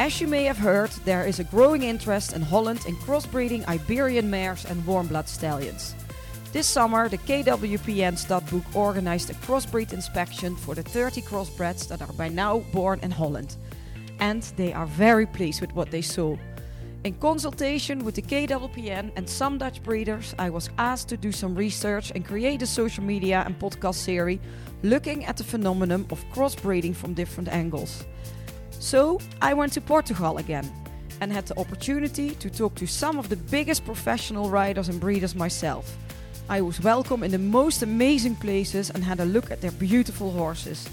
As you may have heard, there is a growing interest in Holland in crossbreeding Iberian mares and warm blood stallions. This summer, the KWPN Stamboek organized a crossbreed inspection for the 30 crossbreds that are by now born in Holland. And they are very pleased with what they saw. In consultation with the KWPN and some Dutch breeders, I was asked to do some research and create a social media and podcast series looking at the phenomenon of crossbreeding from different angles. So I went to Portugal again and had the opportunity to talk to some of the biggest professional riders and breeders myself. I was welcome in the most amazing places and had a look at their beautiful horses.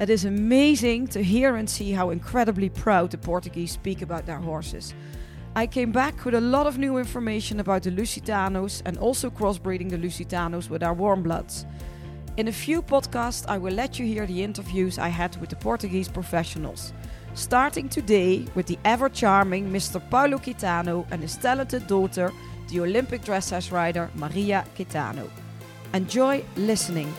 It is amazing to hear and see how incredibly proud the Portuguese speak about their horses. I came back with a lot of new information about the Lusitanos and also crossbreeding the Lusitanos with our warm bloods. In a few podcasts, I will let you hear the interviews I had with the Portuguese professionals. Starting today with the ever charming Mr. Paulo Caetano and his talented daughter, the Olympic dressage rider Maria Caetano. Enjoy listening.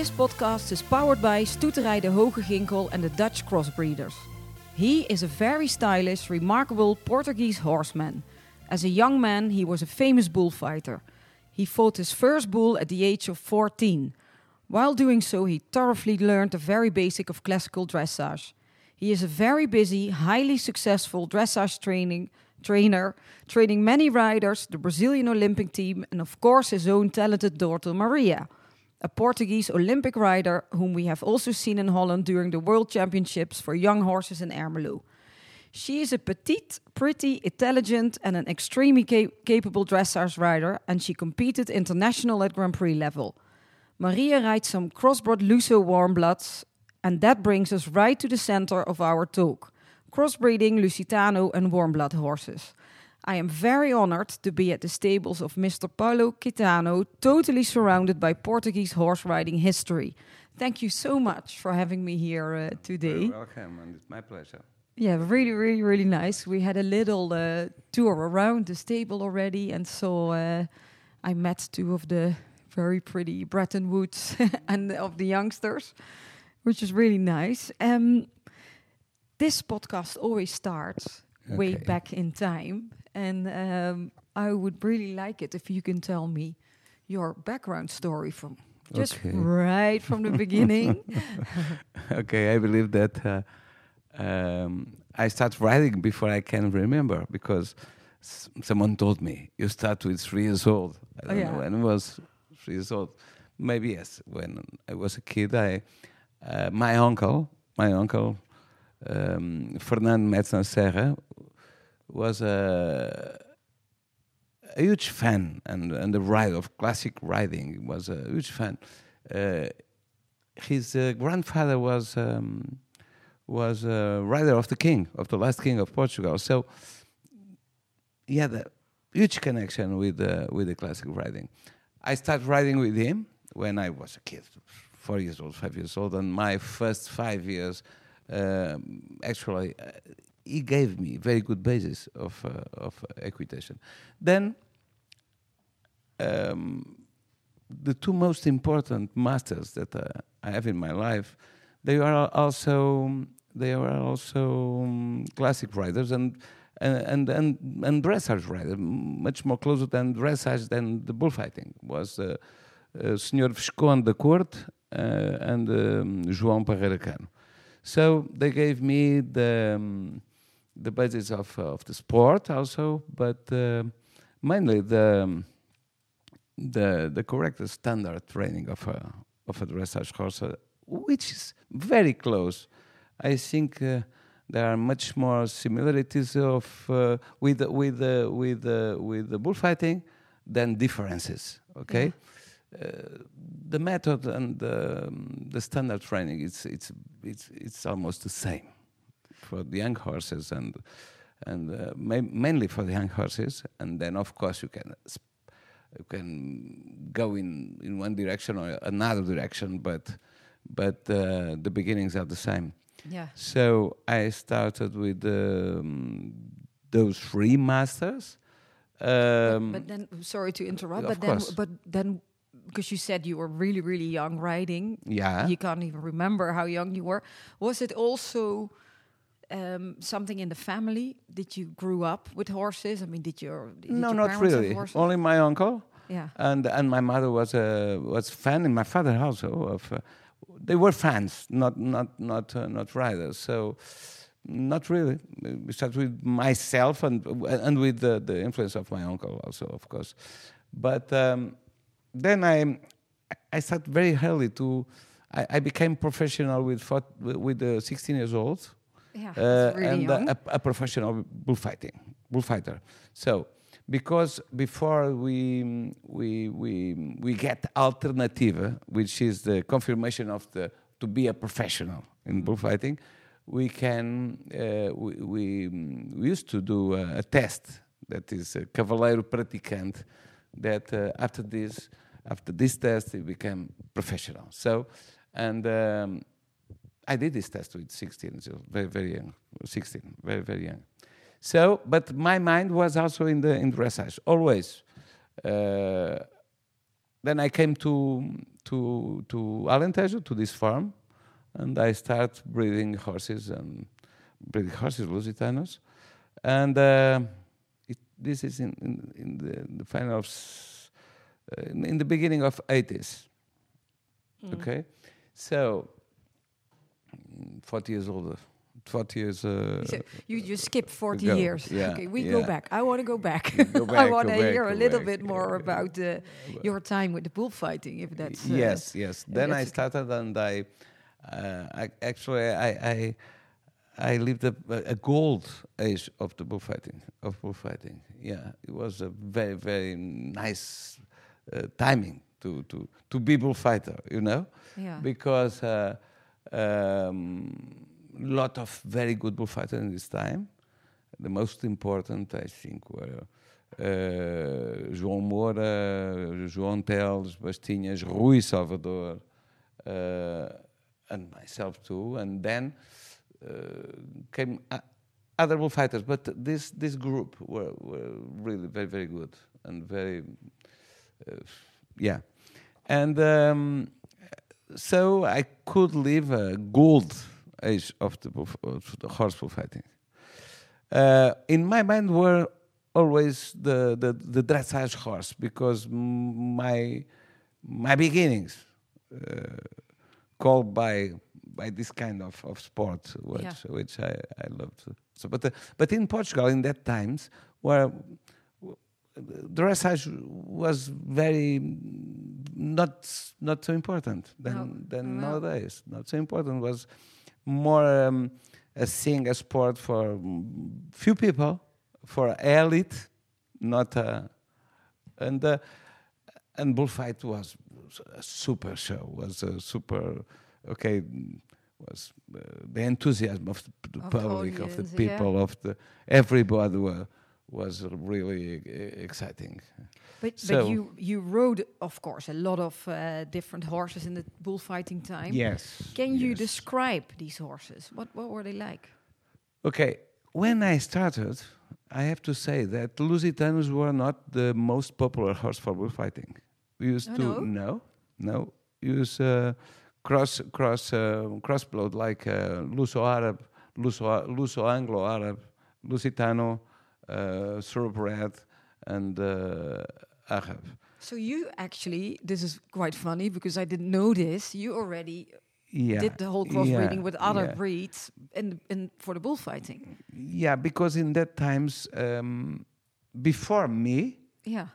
This podcast is powered by Stoeterij de Hoge Ginkel and the Dutch Crossbreeders. He is a very stylish, remarkable Portuguese horseman. As a young man, he was a famous bullfighter. He fought his first bull at the age of 14. While doing so, he thoroughly learned the very basic of classical dressage. He is a very busy, highly successful dressage training trainer, training many riders, the Brazilian Olympic team, and of course his own talented daughter Maria, a Portuguese Olympic rider whom we have also seen in Holland during the World Championships for young horses in Ermelo. She is a petite, pretty, intelligent, and an extremely ca- capable dressage rider, and she competed international at Grand Prix level. Maria rides some crossbred Luso warm bloods, and that brings us right to the center of our talk crossbreeding Lusitano and warm blood horses. I am very honored to be at the stables of Mr. Paulo Caetano, totally surrounded by Portuguese horse riding history. Thank you so much for having me here uh, today. You're welcome, and it's my pleasure. Yeah, really, really, really nice. We had a little uh, tour around the stable already, and so uh, I met two of the very pretty Bretton Woods and of the youngsters, which is really nice. Um, this podcast always starts way back in time, and um, I would really like it if you can tell me your background story from just Okay. right from the beginning. okay, I believe that uh, um, I start writing before I can remember because s- someone told me you start with three years old. I Oh, don't yeah. know when I was three years old. Maybe yes. When I was a kid, I uh, my uncle, my uncle um, Fernando Metzner Serra was a, a huge fan and and the ride of classic riding. Was a huge fan. Uh, his uh, grandfather was um, was a rider of the king of the last king of Portugal. So he had a huge connection with uh, with the classic riding. I started riding with him when I was a kid, four years old, five years old, and my first five years, um, actually, uh, he gave me very good basis of uh, of equitation. Then. Um, the two most important masters that uh, I have in my life, they are also they are also um, classic riders and and and and dressage riders, much more closer than dressage than the bullfighting was uh, uh, Senhor Visconde da uh, and um, João Parreira Cano. So they gave me the um, the basis of of the sport also, but uh, mainly the the the correct standard training of a of a dressage horse, uh, which is very close. I think uh, there are much more similarities of uh, with with the, with with the bullfighting than differences. Okay, uh, the method and the, um, the standard training it's it's it's it's almost the same for the young horses and and uh, ma- mainly for the young horses. And then of course you can sp- you can go in in one direction or another direction, but but uh, the beginnings are the same. Yeah. So I started with um, those three masters. Um, but then, sorry to interrupt, but then, but then, because you said you were really, really young riding, yeah, you can't even remember how young you were. Was it also um, something in the family? Did you grew up with horses? I mean, did your did no, your not really. Only my uncle yeah, and and my mother was a was fan, in my father also. Of uh, they were fans, not not not uh, not riders. So not really. Besides with myself and and with the, the influence of my uncle also, of course. But um, then I I started very early to. I, I became professional with with uh, 16 years old yeah, uh, really and young. a, a professional bullfighting bullfighter. So because before we we we we get alternative, which is the confirmation of the to be a professional in bullfighting, we can uh, we, we, we used to do a, a test that is a cavaleiro praticante. That uh, after this after this test, he became professional. So and. Um, I did this test with 16, so very, very young, 16, very, very young. So, but my mind was also in the in dressage always. Uh, then I came to to to Alentejo to this farm, and I start breeding horses and breeding horses Lusitanos, and uh, it, this is in in, in the, the final of uh, in, in the beginning of 80s. Mm. Okay, so 40 years older, 40 years. Uh, So you just skipped 40 ago, years. yeah, okay, we go back. I want to go back. Go back I want to back, hear a little back. bit more about uh, your time with the bullfighting, if that's uh, yes, yes. Then I started, and I, uh, I actually I I, I lived a, a gold age of the bullfighting of bullfighting. Yeah, it was a very very nice uh, timing to to to be bullfighter. You know, Yeah. because uh, um, lot of very good bullfighters in this time. The most important, I think, were uh, João Moura, João Teles, Bastinhas, Rui Salvador, uh, and myself too. And then uh, came other bullfighters, but this this group were, were really very very good and very uh, yeah, and um, so I could live a gold age of the, bull, of the horse bullfighting. Uh, in my mind were always the, the, the dressage horse because my my beginnings uh, called by by this kind of, of sport which Yeah. which I, I loved so but uh, but in Portugal in that times where dressage was very not not so important than No. than No. nowadays not so important was more um, a thing a sport for few people for elite not uh, and uh, and bullfight was a super show was a super okay was uh, the enthusiasm of the, Of public of the audience, yeah. people of the everybody were, was really uh, exciting But, So- but you you rode, of course, a lot of uh, different horses in the bullfighting time. yes Can you yes. describe these horses? What what were they like? Okay, when I started, I have to say that Lusitanos were not the most popular horse for bullfighting. We used Oh, to no? no, no, use uh, cross cross uh, crossblood like uh, Luso Arab, Luso Luso Anglo Arab, Lusitano, uh, and uh, Arab. So you actually, this is quite funny because I didn't know this. You already Yeah, did the whole crossbreeding yeah, with other yeah. breeds in, in for the bullfighting. Yeah, because in that times um, before me, Yeah.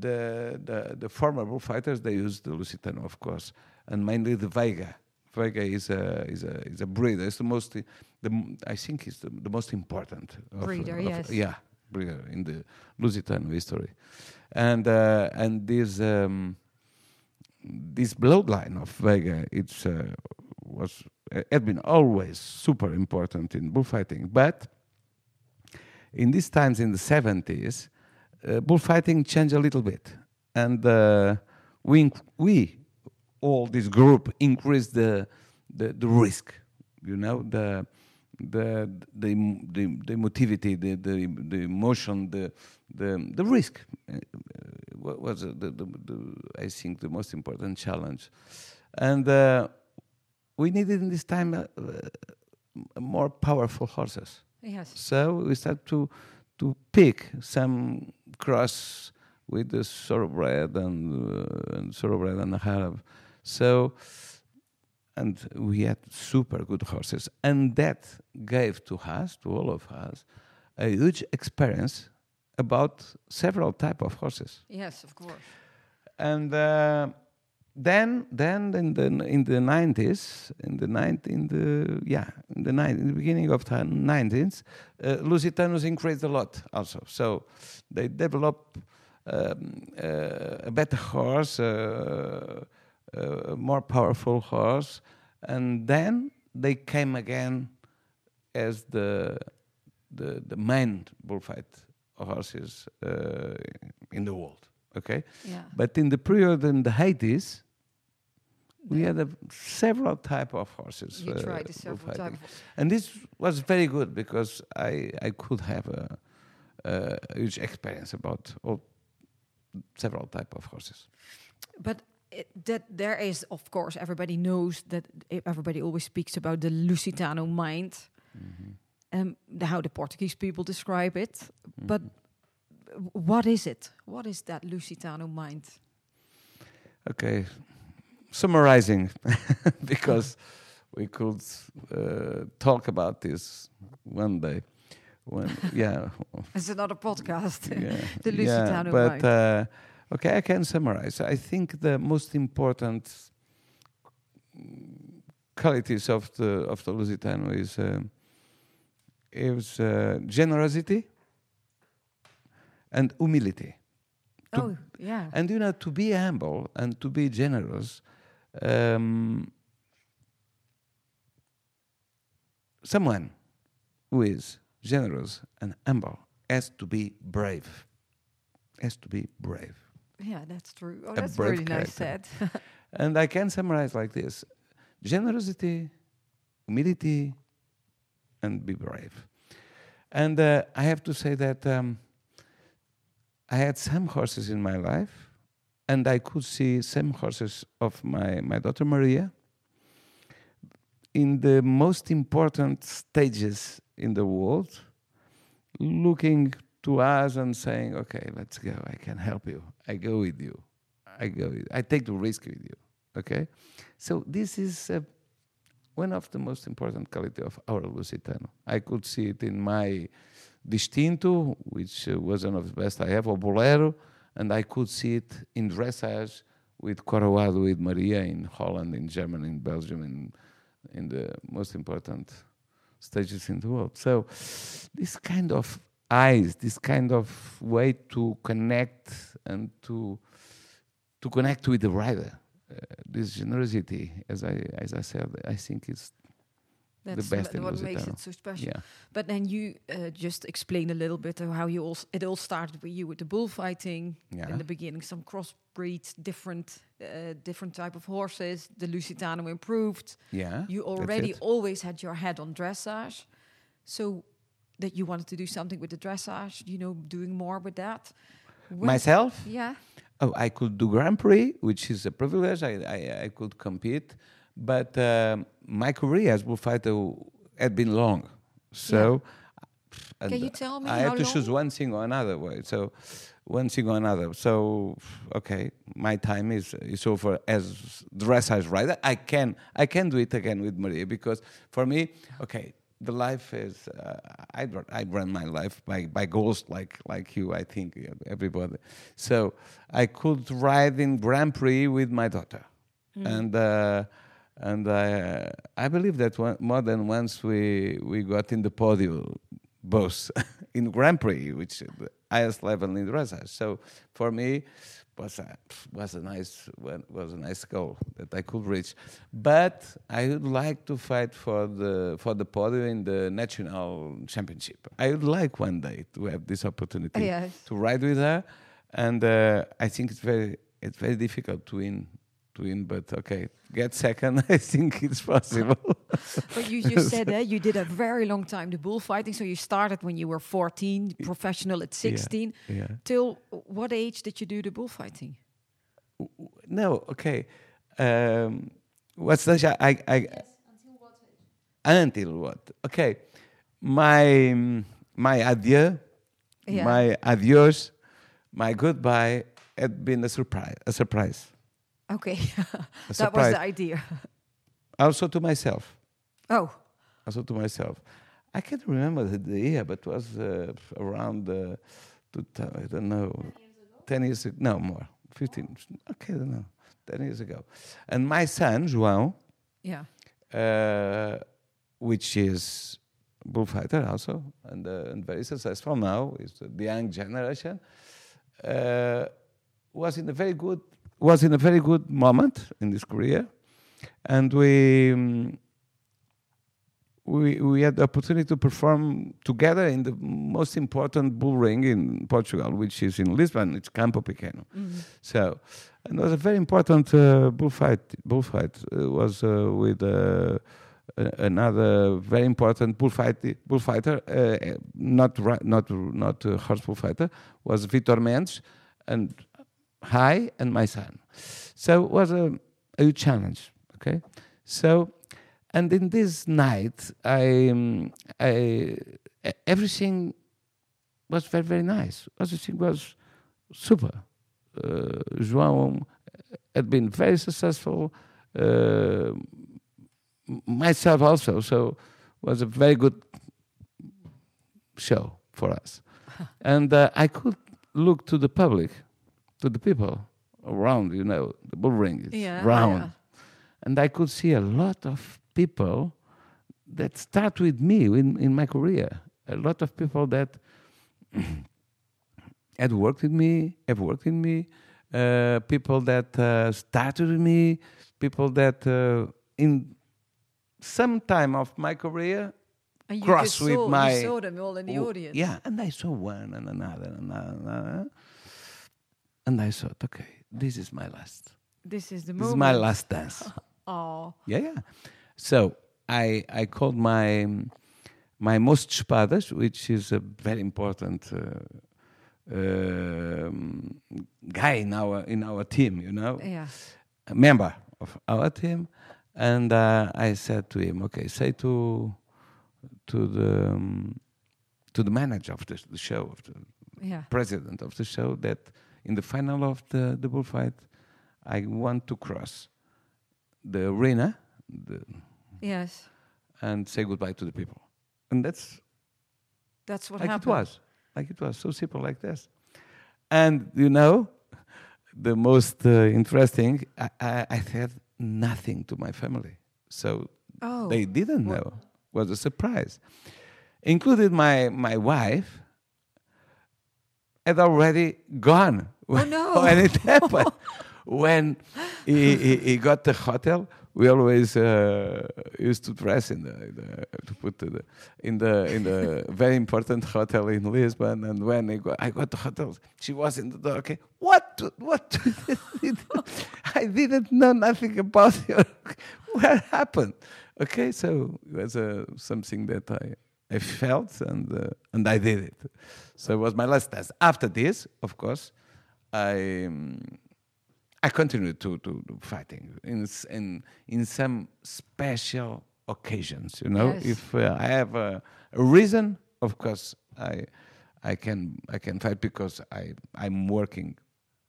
the, the, the former bullfighters, they used the Lusitano, of course, and mainly the Veiga. Veiga is a is a is a breeder. It's the most the I think it's the, the most important of- Breeder, of- yes. Yeah, breeder in the Lusitano history, and uh, and this um, this bloodline of Veiga it's uh, was had been always super important in bullfighting, but in these times in the 70s, uh, bullfighting changed a little bit, and uh, we we all this group increased the the, the risk, you know the the the the, the emotivity, the, the the emotion, the the the risk uh, was uh, the, the, the I think the most important challenge, and uh, we needed in this time uh, uh, more powerful horses. Yes. So we start to to pick some cross with the thoroughbred and, uh, and thoroughbred and Arab. So and we had super good horses, and that gave to us, to all of us, a huge experience about several type of horses. Yes, of course. and uh, then then in the in the 90s in the 90 in the yeah in the nine in the beginning of the 90s uh, Lusitanos increased a lot also. So they developed um, uh, a better horse uh, a more powerful horse and then they came again as the the the main bullfight horses uh, in the world okay Yeah. but in the period in the 80s, we had a, several type of horses. you uh, tried several type of And this was very good because I, I could have a, a huge experience about all several type of horses. But it, that there is, of course, everybody knows that everybody always speaks about the Lusitano mind, um, the, how the Portuguese people describe it. But what is it? What is that Lusitano mind? Okay, summarizing, because we could uh, talk about this one day. When yeah, It's another podcast. yeah, The yeah, Lusitano but mind. uh, okay, I can summarize. I think the most important qualities of the of the Lusitano is um is uh, generosity and humility. to- oh, yeah. And you know, to be humble and to be generous, um, someone who is generous and humble has to be brave. Has to be brave. Yeah, that's true. Oh, that's brave really nice said. And I can summarize like this generosity, humility, and be brave. And uh, I have to say that um, I had some horses in my life, and I could see some horses of my, my daughter Maria in the most important stages in the world, looking to us and saying, okay, let's go. I can help you. I go with you. I go. With, I take the risk with you. Okay, so this is uh, one of the most important quality of our Lusitano. I could see it in my Distinto, which uh, was one of the best I have, or Bolero, and I could see it in dressage with Coroado, with Maria in Holland, in Germany, in Belgium, in in the most important stages in the world. So this kind of eyes, this kind of way to connect and to to connect with the rider, uh, this generosity, as I as I said, I think is That's best ma- in what makes it so special. yeah. But then you uh, just explain a little bit of how you all it all started with you with the bullfighting Yeah. in the beginning, some crossbreeds, different uh, different type of horses. The Lusitano improved. Yeah. You already always had your head on dressage, so that you wanted to do something with the dressage. You know, doing more with that. When- Myself? yeah. Oh, I could do Grand Prix, which is a privilege. I, I, I could compete, but um, my career as bullfighter had been long. So, and Can you tell me I had to choose one thing or another way. So, one thing or another. So, okay, my time is is over as dressage rider. I can I can do it again with Maria because for me, okay, the life is uh, I run- I run my life by by goals like like you. I think everybody. So I could ride in Grand Prix with my daughter, and uh, and I uh, I believe that one, more than once we we got in the podium, both in Grand Prix, which is the highest level in dressage. So for me, was a was a nice was a nice goal that I could reach. But I would like to fight for the for the podium in the national championship. I would like one day to have this opportunity Yes. to ride with her, and uh, I think it's very it's very difficult to win to win. But okay, get second. I think it's possible. But you just said that you did a very long time the bullfighting. So you started when you were 14, professional at 16. yeah. Till what age did you do the bullfighting? No, okay. Um, what's the I, I, I until what? Okay, my my adieu, Yeah. my adios, my goodbye had been a surprise. A surprise. Okay, that was the idea. Also to myself. Oh, Also to myself. I can't remember the, year, but it was uh, around uh, two I don't know, ten years ago. No more, fifteen. Okay, I don't know, ten years ago. And my son João. yeah. uh, which is bullfighter also and, uh, and very successful now is the young generation uh, was in a very good was in a very good moment in his career and we um, we we had the opportunity to perform together in the most important bull ring in Portugal which is in Lisbon. It's Campo Pequeno. So and it was a very important uh, bullfight. Bullfight. Uh, was uh, with uh, another very important bullfight bullfighter, uh, not not not a horse bullfighter, was Vitor Mendes, and I and my son. So it was a, a challenge. Okay, so and in this night, I, um, I everything was very very nice. Everything was super uh, João had been very successful. Uh, myself also, so it was a very good show for us. and uh, I could look to the public, to the people around. You know, the bull ring is Yeah, round, yeah. and I could see a lot of people that start with me in, in my career. A lot of people that had worked with me, have worked with me, uh, people that uh, started with me, people that uh, in some time of my career And you cross with saw, my you saw them all in the audience. Yeah, and I saw one and another and another, and I thought, okay, this is my last. This is the This moment. is my last dance. Oh, Yeah, yeah. So I I called my my most espadas, which is a very important uh, um, guy in our in our team, you know, yeah. a member of our team, and uh, I said to him, okay, say to to the um, to the manager of the, the show, of the Yeah. president of the show, that in the final of the the bullfight, I want to cross the arena the, Yes. and say goodbye to the people, and that's That's what like happened. it was, like it was, so simple like this. And you know, the most uh, interesting, I, I, I said nothing to my family, so Oh. they didn't know. Was a surprise, included my my wife. Had already gone when, no. when it happened. when he, he, he got the hotel, we always uh, used to dress in the, in the to put the, in the in the very important hotel in Lisbon. And when I got, I got the hotel, she was in the door. Okay, what? What? I didn't know nothing about you. what happened? Okay, so it was uh, something that I I felt and uh, and I did it. So it was my last test. After this, of course, I. Um, I continued to, to, to fighting in, in in some special occasions. You know, Yes. if uh, I have a, a reason, of course, I I can I can fight because I I'm working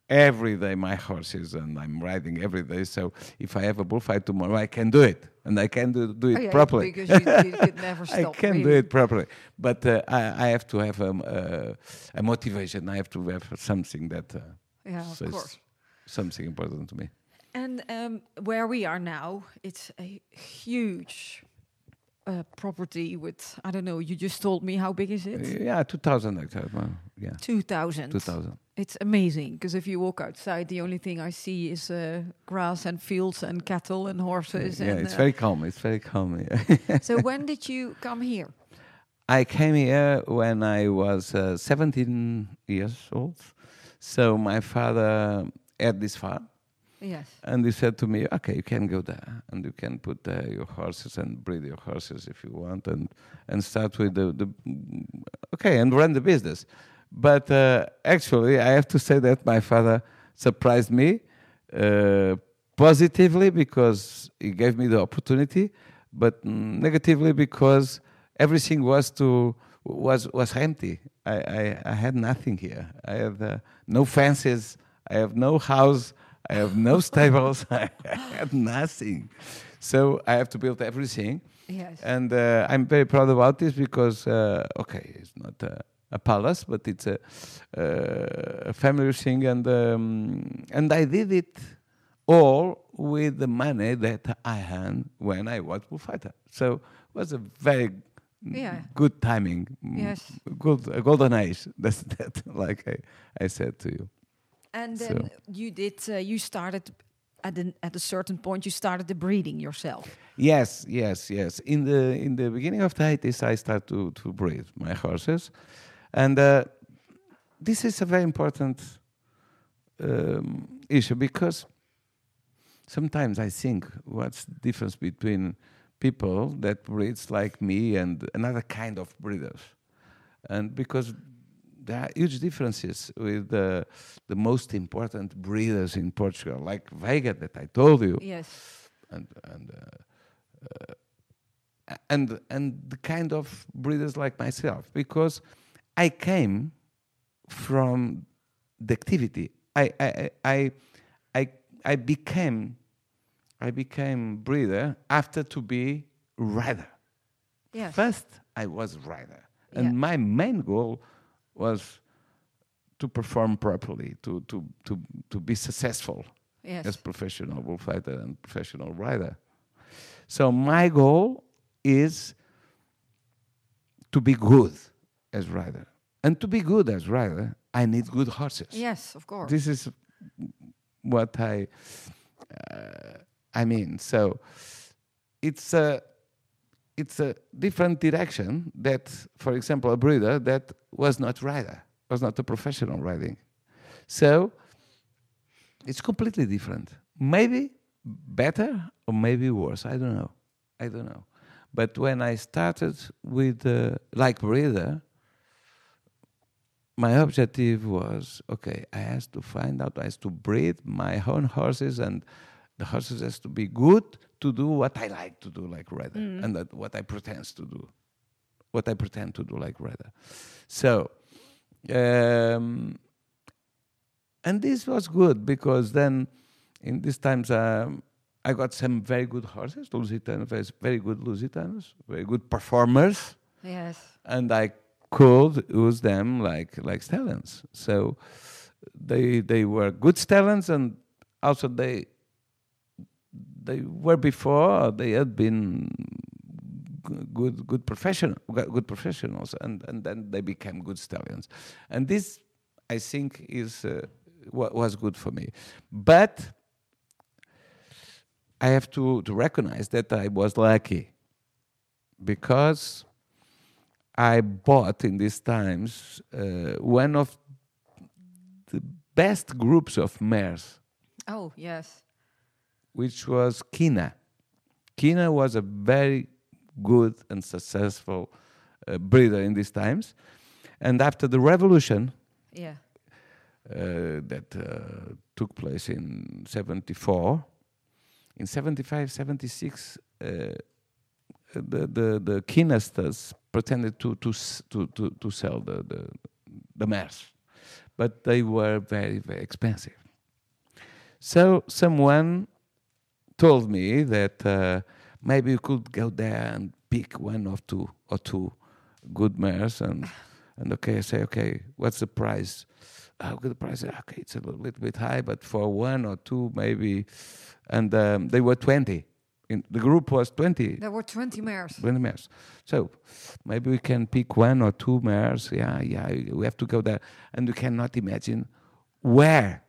every day my horses and I'm riding every day. So if I have a bullfight tomorrow, I can do it and I can do, do it Oh, yeah, properly. Because you, you could never stop. I can do it properly, but uh, I, I have to have um, uh, a motivation. I have to have something that uh, Yeah, of course. something important to me. And um, where we are now, it's a huge uh, property with, I don't know, you just told me how big is it? Yeah, 2,000 hectares. well, Yeah, 2,000. 2,000. It's amazing because if you walk outside, the only thing I see is uh, grass and fields and cattle and horses. Yeah, and, it's uh, very calm. It's very calm. Yeah. so when did you come here? I came here when I was uh, 17 years old. So my father had this farm, Yes. and he said to me, "Okay, you can go there, and you can put uh, your horses and breed your horses if you want, and and start with the, the okay and run the business." But uh, actually, I have to say that my father surprised me uh, positively because he gave me the opportunity, but negatively because everything was to was was empty. I, I, I had nothing here. I have uh, no fences. I have no house. I have no stables. I have nothing. So I have to build everything. Yes. And uh, I'm very proud about this because, uh, okay, it's not a, a palace, but it's a, uh, a family thing, and um, and I did it all with the money that I had when I was bullfighter. So it was a very Yeah. good timing. Yes. Good, a golden age. That's that, like I, I said to you. And So- then you did. Uh, you started at an, at a certain point. You started the breeding yourself. Yes, yes, yes. In the in the beginning of the 80s, I started to to breed my horses, and uh, this is a very important um, issue because sometimes I think what's the difference between people that breeds like me and another kind of breeders, and because there are huge differences with the the most important breeders in Portugal, like Veiga that I told you Yes. and and uh, uh, and and the kind of breeders like myself because I came from the activity. I I I I, I, became I became breeder after to be rider. Yes. First, I was rider, and Yeah. my main goal was to perform properly, to to to to be successful Yes. as professional bullfighter and professional rider. So my goal is to be good as rider, and to be good as rider, I need good horses. Yes, of course. This is what I uh, I mean. So it's a it's a different direction that, for example, a breeder that was not rider, was not a professional riding. So it's completely different. Maybe better or maybe worse. I don't know. I don't know. But when I started with uh, like breeder, my objective was okay. I has to find out. I has to breed my own horses, and the horses has to be good to do what I like to do, like rider, and that what I pretend to do, what I pretend to do, like rider. So, um, and this was good because then, in these times, um, I got some very good horses, Lusitanos, very- very good Lusitanos, very good performers yes. and I could use them like like stallions. So they they were good stallions, and also they they were before they had been good good professional good professionals, and and then they became good stallions, and this I think is uh, what was good for me, but. I have to, to recognize that I was lucky because I bought in these times uh, one of the best groups of mares, Oh, yes. Which was Kina. Kina was a very good and successful uh, breeder in these times. And after the revolution Yeah. uh, that uh, took place in 74, in 75, 76, uh, the, the, the Kinasters pretended to, to, to, to, to sell the, the, the mares, but they were very, very expensive. So someone told me that uh, maybe you could go there and pick one or two or two good mares and And okay, I say, okay, what's the price? How good the price? Okay, it's a little, bit high, but for one or two maybe. And um, they were 20. In, the group was 20. There were 20 mares. 20 mares. So maybe we can pick one or two mares. Yeah, yeah, we have to go there. And you cannot imagine where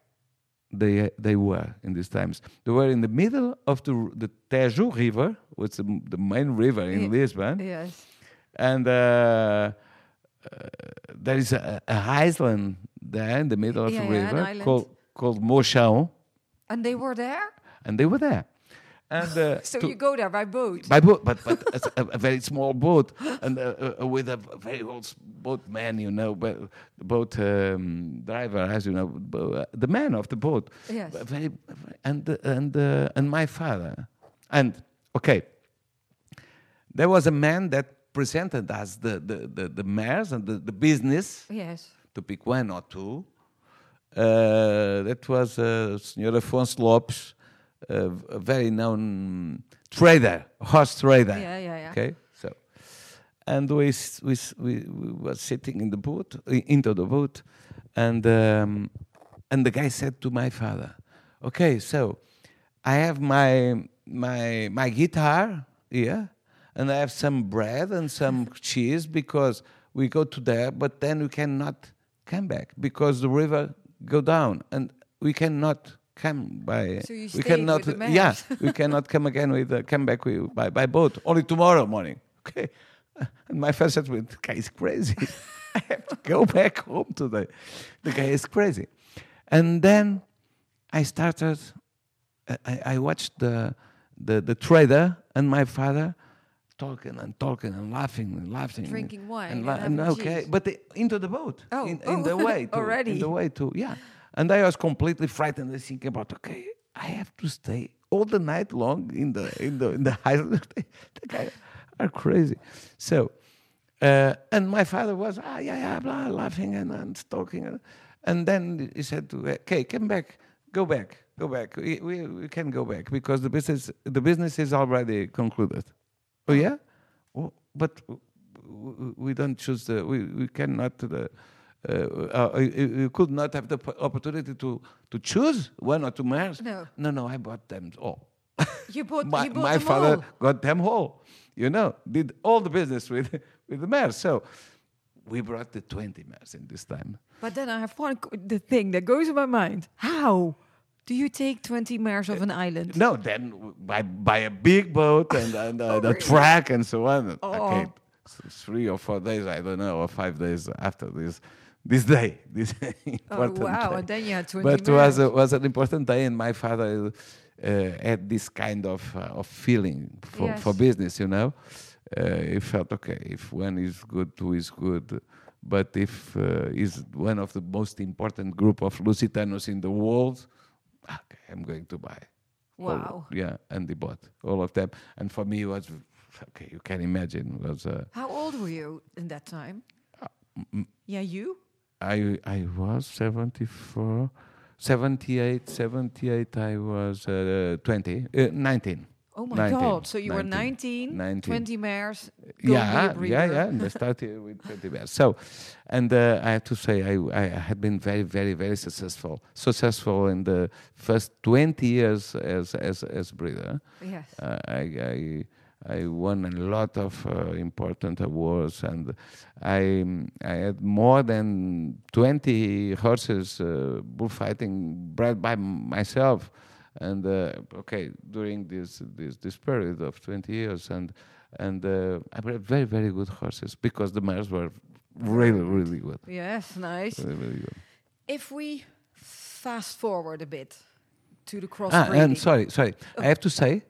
they they were in these times. They were in the middle of the the Tejo River, which is the, the main river in Yeah. Lisbon, Yes. and uh, uh, there is a, a island there in the middle of Yeah, the river island. called called Mouchão, And they were there? and they were there. And uh, So you go there by boat? by boat, but but a, a very small boat, and uh, uh, with a very old boatman, you know, but the boat um, driver, as you know, uh, the man of the boat. Yes. Very, and uh, and uh, and my father, and okay, there was a man that presented us the the the, the mares and the, the business yes. to pick one or two. Uh, that was uh, Senhor Afonso Lopes, a very known trader, horse trader. Yeah, yeah, yeah. Okay, so, and we we we, we were sitting in the boat, into the boat, and um, and the guy said to my father, "Okay, so I have my my my guitar here, and I have some bread and some cheese because we go to there, but then we cannot come back because the river go down, and we cannot come by. So we cannot. the yeah, we cannot come again with uh, come back with, by by boat only tomorrow morning. Okay, and my father said to me, "The guy is crazy. I have to go back home today. The guy is crazy." And then I started. I- I, watched the, the the trader and my father talking and talking and laughing and laughing, Drinking wine and, and okay, cheese. but the, into the boat, Oh, in, in the oh, way to, already. in the way to yeah. And I was completely frightened. I thinking about okay, I have to stay all the night long in the in the in the island. the guy are crazy. So, uh, and my father was ah yeah yeah blah laughing and, and talking, and, and then he said to okay come back, go back, go back. We, we we can go back because the business the business is already concluded. Oh yeah, oh, but we don't choose the we we cannot the. Uh, uh, you, you could not have the opportunity to, to choose one or two mares. No. no, no. I bought them all You bought, my, you bought my father all. got them all. You know, did all the business with with the mares. So we brought the 20 mares in this time. But then I have one the thing that goes in my mind. How do you take 20 mares of an island? No, then by by a big boat and, and uh, the really? track and so on. Oh. Okay, s- three or four days, I don't know, or five days after this this day, this Oh, important wow. day. And then you had 20 but it was a, was an important day, and my father uh, had this kind of uh, of feeling for, for business. You know, uh, he felt okay if one is good, two is good. But if uh, is one of the most important group of Lusitanos in the world, okay, I'm going to buy. all- Wow. yeah, and he bought all of them. And for me, it was okay. You can imagine was. Uh, How old were you in that time? yeah, you? I I was 74, 78, 78 I was uh, 20, uh, 19. Oh my 19, God. So you were 19, 19, 19. 20 mares. go be a Yeah, yeah, yeah. And I started with 20 bears. So, and uh, I have to say, I, I had been very, very, very successful. Successful in the first 20 years as as as breeder. Yes. Uh, I, I I won a lot of uh, important awards, and I I had more than twenty horses uh, bullfighting bred by m- myself, and uh, okay during this this this period of twenty years, and and uh, I bred very very good horses because the mares were really really good, Yes, nice. really, really good. If we fast forward a bit to the crossbreeding, Ah, and sorry, sorry, I have to say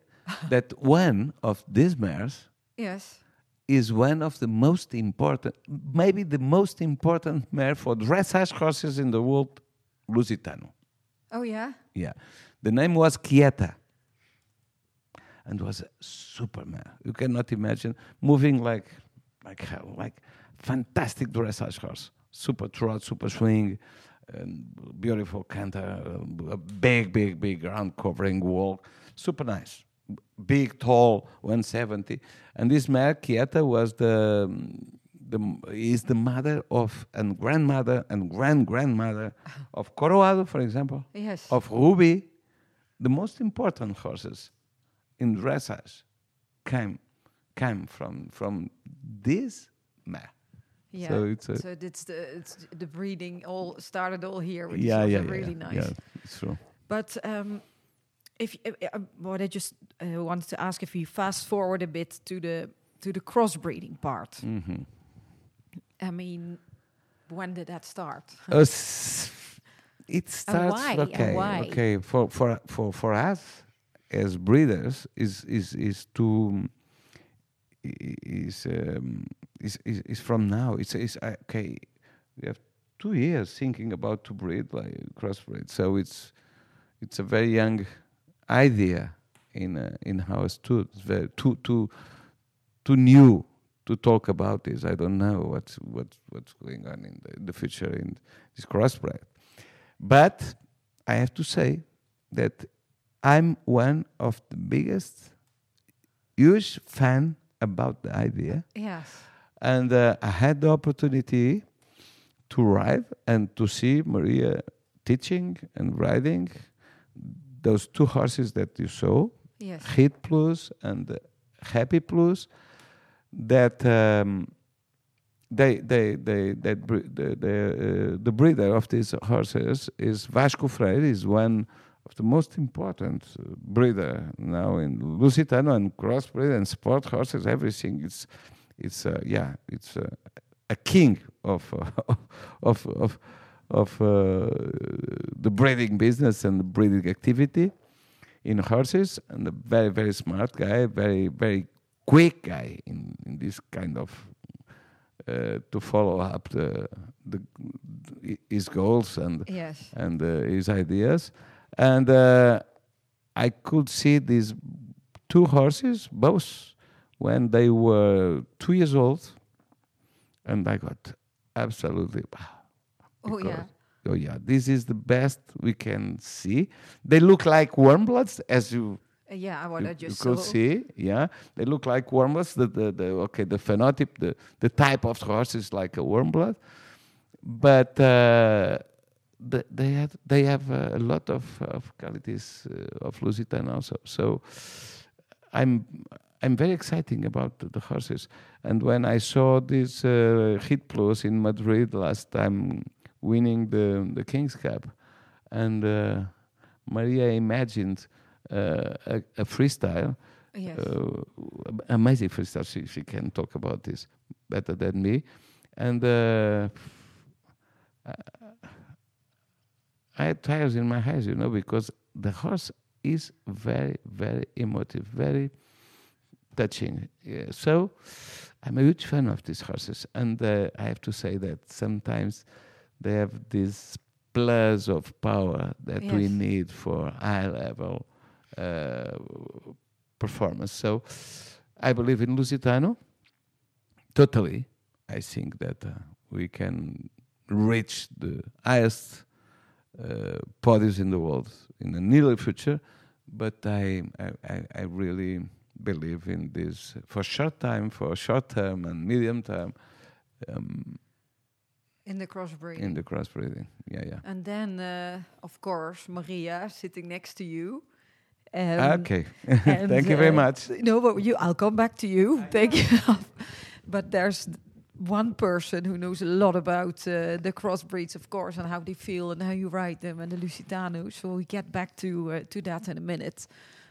that one of these mares. Yes. is one of the most important, maybe the most important mare for dressage horses in the world, Lusitano. Oh, yeah? Yeah. The name was Quieta. And was a super mare. You cannot imagine moving like like hell, like fantastic dressage horse. Super trot, super swing, and beautiful canter, a big, big, big ground covering walk. Super nice. Big, tall, 170. And this mare, Quieta, was the the is the mother of and grandmother and grand grandmother of Coroado, for example, Yes. of Rubi, the most important horses in dressage came came from from this mare. yeah. So it's so it's the it's the breeding all started all here, which yeah, is yeah, also yeah, really nice. yeah, it's true. But um, if uh, what I just uh, wanted to ask, if you fast forward a bit to the to the crossbreeding part, hmm I mean, when did that start? Uh, it starts why? And okay. why? Okay, for for for for us as breeders is is is to is um, is, is is from now. It's is uh, okay. We have two years thinking about to breed like crossbreed. So it's it's a very young idea in uh, in our stood. It's very too too too new to talk about this. I don't know what's what's what's going on in the, the future in this crossbred. But I have to say that I'm one of the biggest, huge fan about the idea, Yes. and uh, I had the opportunity to ride and to see Maria teaching and riding those two horses that you saw Yes. Hit Plus and Happy Plus that um, they they they that the the, uh, the breeder of these horses is Vasco Freire is one of the most important uh, breeder now in Lusitano and crossbreed and sport horses everything it's it's uh, yeah it's uh, a king of uh, of of of uh, the breeding business and the breeding activity in horses and a very very smart guy very very quick guy in, in this kind of uh, to follow up the, the his goals and Yes. and uh, his ideas and uh, I could see these two horses both when they were two years old and I got absolutely wow Oh yeah. Oh yeah, this is the best we can see. They look like warmbloods, as you, Uh, yeah. What you, I you just could saw. see. Yeah, they look like warmbloods. The, the, the okay, the phenotype, the, the type of horse is like a warmblood, but uh, the, they have they have uh, a lot of, of qualities uh, of Lusitano also. So I'm I'm very exciting about the, the horses. And when I saw this uh, Hit Plus in Madrid last time, winning the the King's Cup, and uh, Maria imagined uh, a, a freestyle, Yes. uh, amazing freestyle. She she can talk about this better than me, and. Uh, I had tears in my eyes, you know, because the horse is very, very emotive, very touching. Yeah. So I'm a huge fan of these horses, and uh, I have to say that sometimes they have this plus of power that we need for high level uh, performance. So I believe in Lusitano. Totally, I think that uh, we can reach the highest uh, podiums in the world in the near future. But I, I, I- I really believe in this for short time, for short term and medium term um, In the crossbreeding. in the crossbreeding. Yeah, yeah. And then, uh, of course, Maria sitting next to you. Um, okay. and, Thank you very uh, much. No, but you, I'll come back to you. Thank you. but there's one person who knows a lot about uh, the crossbreeds, of course, and how they feel and how you ride them and the Lusitano. So we get back to uh, to that in a minute.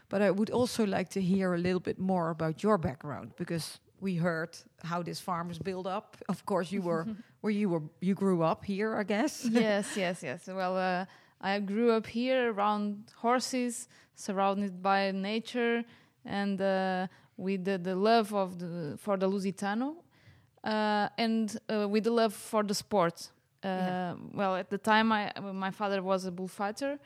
But I would also like to hear a little bit more about your background because we heard how this farm is built up. Of course, you were where you were you grew up here, I guess. yes, yes, yes. Well, uh, I grew up here around horses, surrounded by nature, and uh, with the, the love of the for the Lusitano, uh, and uh, with the love for the sport. Uh, Yeah. Well, at the time, I my father was a bullfighter.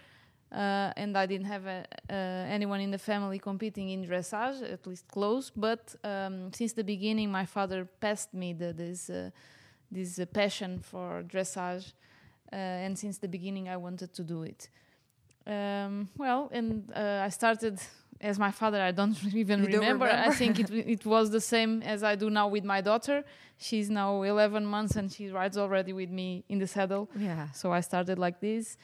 Uh, and I didn't have a, uh, anyone in the family competing in dressage, at least close. But um, since the beginning, my father passed me the, this uh, this uh, passion for dressage, uh, and since the beginning I wanted to do it. Um, well, and uh, I started as my father, I don't even You don't remember. I think it it was the same as I do now with my daughter. She's now 11 months and she rides already with me in the saddle. Yeah. So I started like this,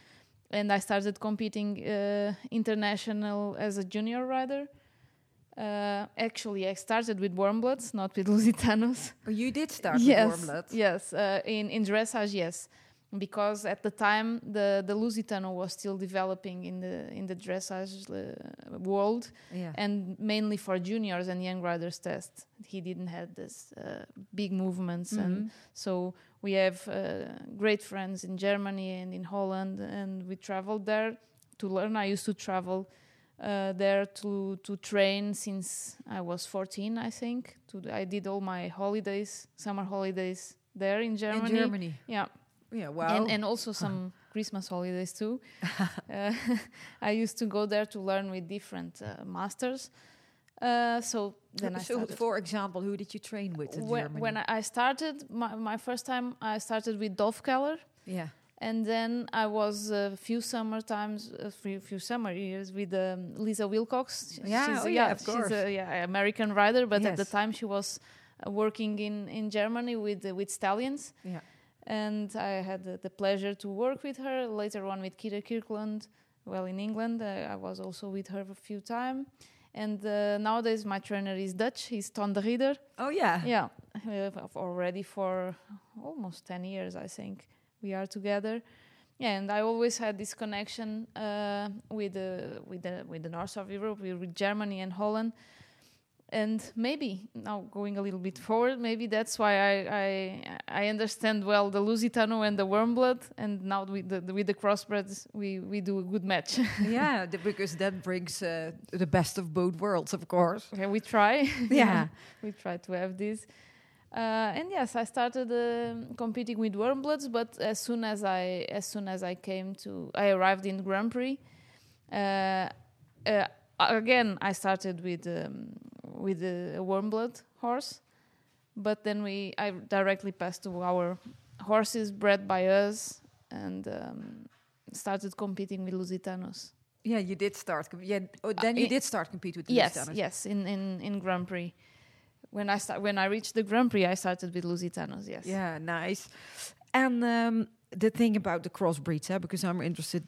and I started competing uh, international as a junior rider. Uh, actually, I started with Warmbloods, not with Lusitanos. Oh, you did start yes, with Warmblood. yes. Uh, in in dressage, yes, because at the time the the Lusitano was still developing in the in the dressage uh, world, Yeah. and mainly for juniors and young riders test. He didn't have this uh, big movements and Mhm. so we have uh, great friends in Germany and in Holland, and we traveled there to learn. I used to travel uh, there to to train since I was 14, I think. To I did all my holidays, summer holidays there in Germany. In Germany. Yeah, Yeah, wow. and and also some Christmas holidays too. uh, I used to go there to learn with different uh, masters. Uh, so then I started. for example, who did you train with in when, Germany? when I I started my, my first time, I started with Dolph Keller, yeah. and then I was a few summer times, a few, few summer years with um, Lisa Wilcox. Yeah, she's, oh yeah, of she's course. a yeah, American rider, but at the time she was uh, working in in Germany with uh, with stallions, Yeah. And I had the, the pleasure to work with her. Later on with Kyra Kyrklund, well in England, uh, I was also with her a few times. And uh, nowadays my trainer is Dutch. He's Ton de Ridder. Oh yeah. Yeah, uh, already for almost 10 years, I think, we are together. Yeah, and I always had this connection uh, with, the, with, the, with the north of Europe, with Germany and Holland. And maybe now going a little bit forward, maybe that's why I I, I understand well the Lusitano and the Warmblood, and now with the with the crossbreds we we do a good match. yeah, because that brings uh, the best of both worlds, of course. Okay, we try. Yeah. we try to have this. Uh, and yes, I started uh, competing with Warmbloods, but as soon as I as soon as I came to, I arrived in Grand Prix. Uh, uh, again, I started with um, with a Warmblood horse, but then we I directly passed to our horses bred by us and um, started competing with Lusitanos. Yeah, you did start. Yeah, oh, then Uh, you did start compete with yes, Lusitanos. yes, yes, in, in, in Grand Prix. When I start, when I reached the Grand Prix, I started with Lusitanos. Yes. Yeah, nice. And um, the thing about the crossbreeds, eh, because I'm interested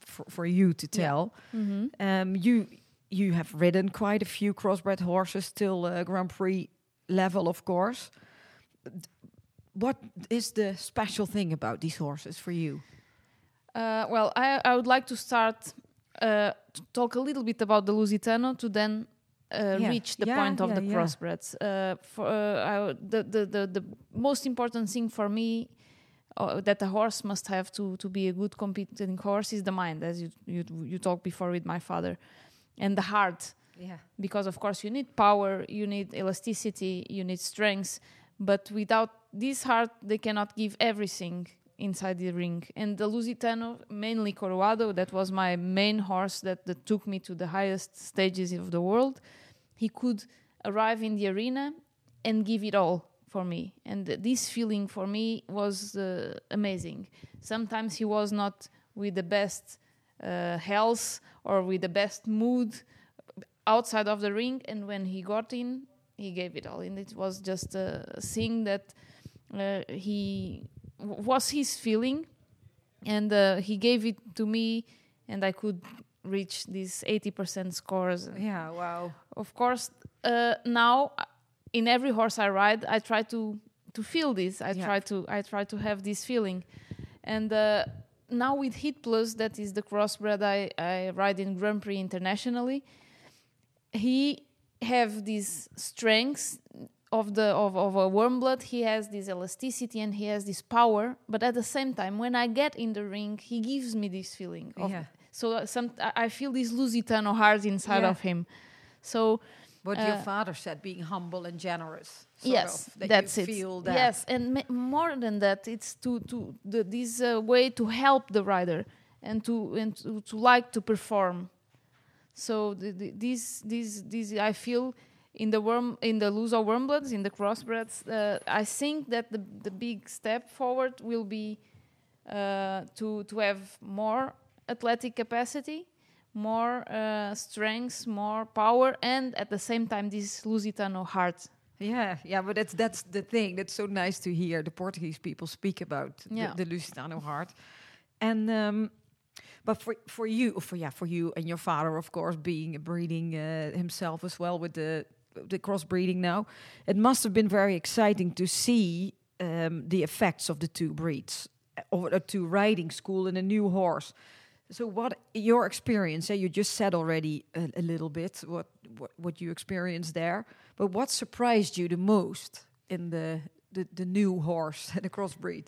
for, for you to Yeah. tell. Mm-hmm. Um, you you have ridden quite a few crossbred horses till uh, Grand Prix level, of course. What is the special thing about these horses for you? Uh, well, I, I would like to start uh, to talk a little bit about the Lusitano to then uh, Yeah. reach the Yeah, point of the yeah. crossbreds. Uh, for uh, I, the, the the the most important thing for me uh, that a horse must have to to be a good competing horse is the mind, as you you you talked before with my father, and the heart. Yeah. because of course you need power you need elasticity you need strength but without this heart they cannot give everything inside the ring and the lusitano mainly coroado that was my main horse that, that took me to the highest stages of the world he could arrive in the arena and give it all for me and th- this feeling for me was uh, amazing sometimes he was not with the best uh, health or with the best mood outside of the ring and when he got in he gave it all and it was just a thing that uh, he w- was his feeling and uh, he gave it to me and i could reach these 80% scores Yeah. Wow. of course uh, now uh, in every horse i ride i try to to feel this i Yeah. try to i try to have this feeling and uh, now with hit plus that is the crossbred i, I ride in grand prix internationally he have these strengths of the of, of a warm blood he has this elasticity and he has this power but at the same time when i get in the ring he gives me this feeling of Yeah. so uh, some I- i feel this lusitano heart inside Yeah. of him so What your Uh, father said, being humble and generous. Yes of, that that's it that. yes and more than that it's to to the, this uh, way to help the rider and to and to, to like to perform so the, the, this this this i feel in the worm in the loser warmbloods in the crossbreds uh, i think that the the big step forward will be uh, to to have more athletic capacity more uh, strength, more power, and at the same time this Lusitano heart. Yeah, yeah, but that's that's the thing. That's so nice to hear the Portuguese people speak about Yeah. the, the Lusitano heart. And um, but for for you, for yeah, for you and your father, of course, being a breeding uh, himself as well with the the crossbreeding now, it must have been very exciting to see um, the effects of the two breeds, uh, or uh, to riding school and a new horse. So, what your experience? eh, you just said already a, a little bit what, what what you experienced there, but what surprised you the most in the the, the new horse, and the crossbreed?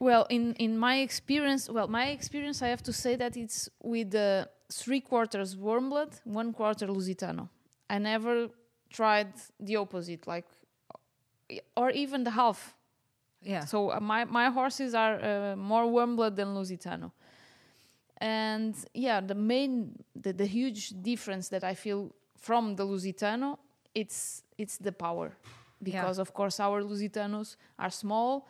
Well, in in my experience, well, my experience, I have to say that it's with the three quarters warm blood, one quarter Lusitano. I never tried the opposite, like, or even the half. Yeah. So uh, my my horses are uh, more warm blood than Lusitano, and yeah, the main the, the huge difference that I feel from the Lusitano, it's it's the power, because of course our Lusitanos are small,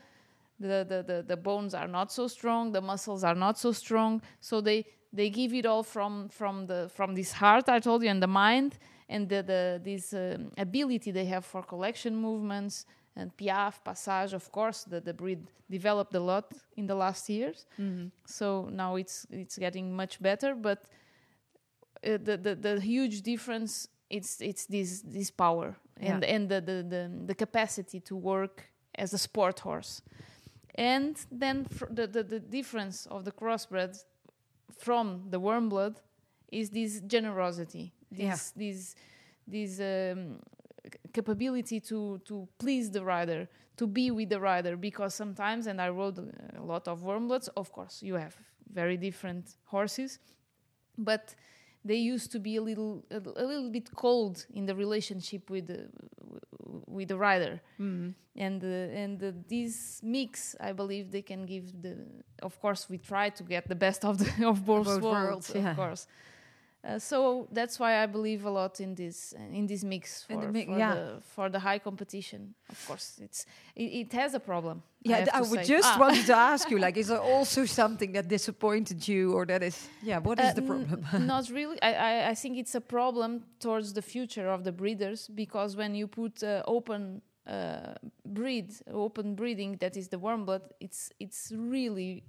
the, the the the bones are not so strong, the muscles are not so strong, so they they give it all from from the from this heart I told you and the mind and the, the this um, ability they have for collection movements and piaffe passage of course the, the breed developed a lot in the last years. So now it's it's getting much better but uh, the, the the huge difference it's it's this this power and Yeah. and the, the the the capacity to work as a sport horse. And then fr- the, the the difference of the crossbreds from the warm blood is this generosity this this this um, capability to to please the rider to be with the rider because sometimes and i rode a lot of warm bloods of course you have very different horses but they used to be a little a, a little bit cold in the relationship with the with the rider. And uh, and uh, this mix i believe they can give the of course we try to get the best of the of both, Both worlds, worlds, of course uh, so that's why I believe a lot in this in this mix for, the mi- for, yeah. the, for the high competition. Of course, it's it, it has a problem. Yeah, th- I, would say. just Ah. wanted to ask you, like, is there also something that disappointed you, or that is, yeah, what is Uh, the problem? not really. I, I, I think it's a problem towards the future of the breeders because when you put uh, open uh, breed, open breeding, that is the warm blood, it's it's really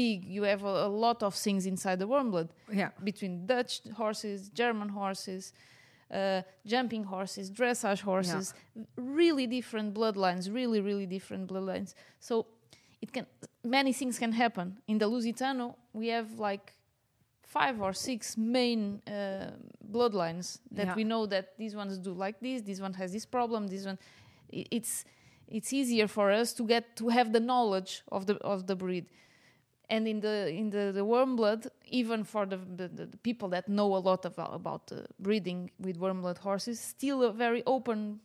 big. You have a, a lot of things inside the warm blood yeah, between Dutch horses, German horses, uh, jumping horses, dressage horses, really different bloodlines, really, really different bloodlines. So it can many things can happen. In the Lusitano, we have like five or six main uh, bloodlines that Yeah. we know that these ones do like this, this one has this problem, this one. It's it's easier for us to get to have the knowledge of the of the breed and in the in the, the warm blood even for the, the, the people that know a lot about, about uh, breeding with warm blood horses still a very open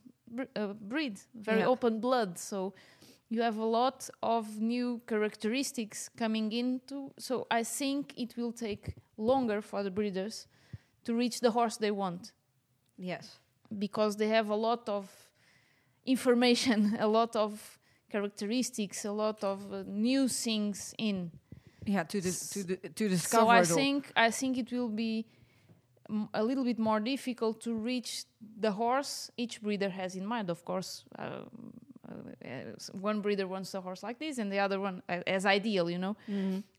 uh, breed very Yeah. open blood. So you have a lot of new characteristics coming into so i think it will take longer for the breeders to reach the horse they want. Yes, because they have a lot of information a lot of characteristics a lot of uh, new things in yeah, to the to the to discover. so I think I think it will be a little bit more difficult to reach the horse each breeder has in mind. Of course, uh, uh, one breeder wants a horse like this, and the other one as ideal, you know.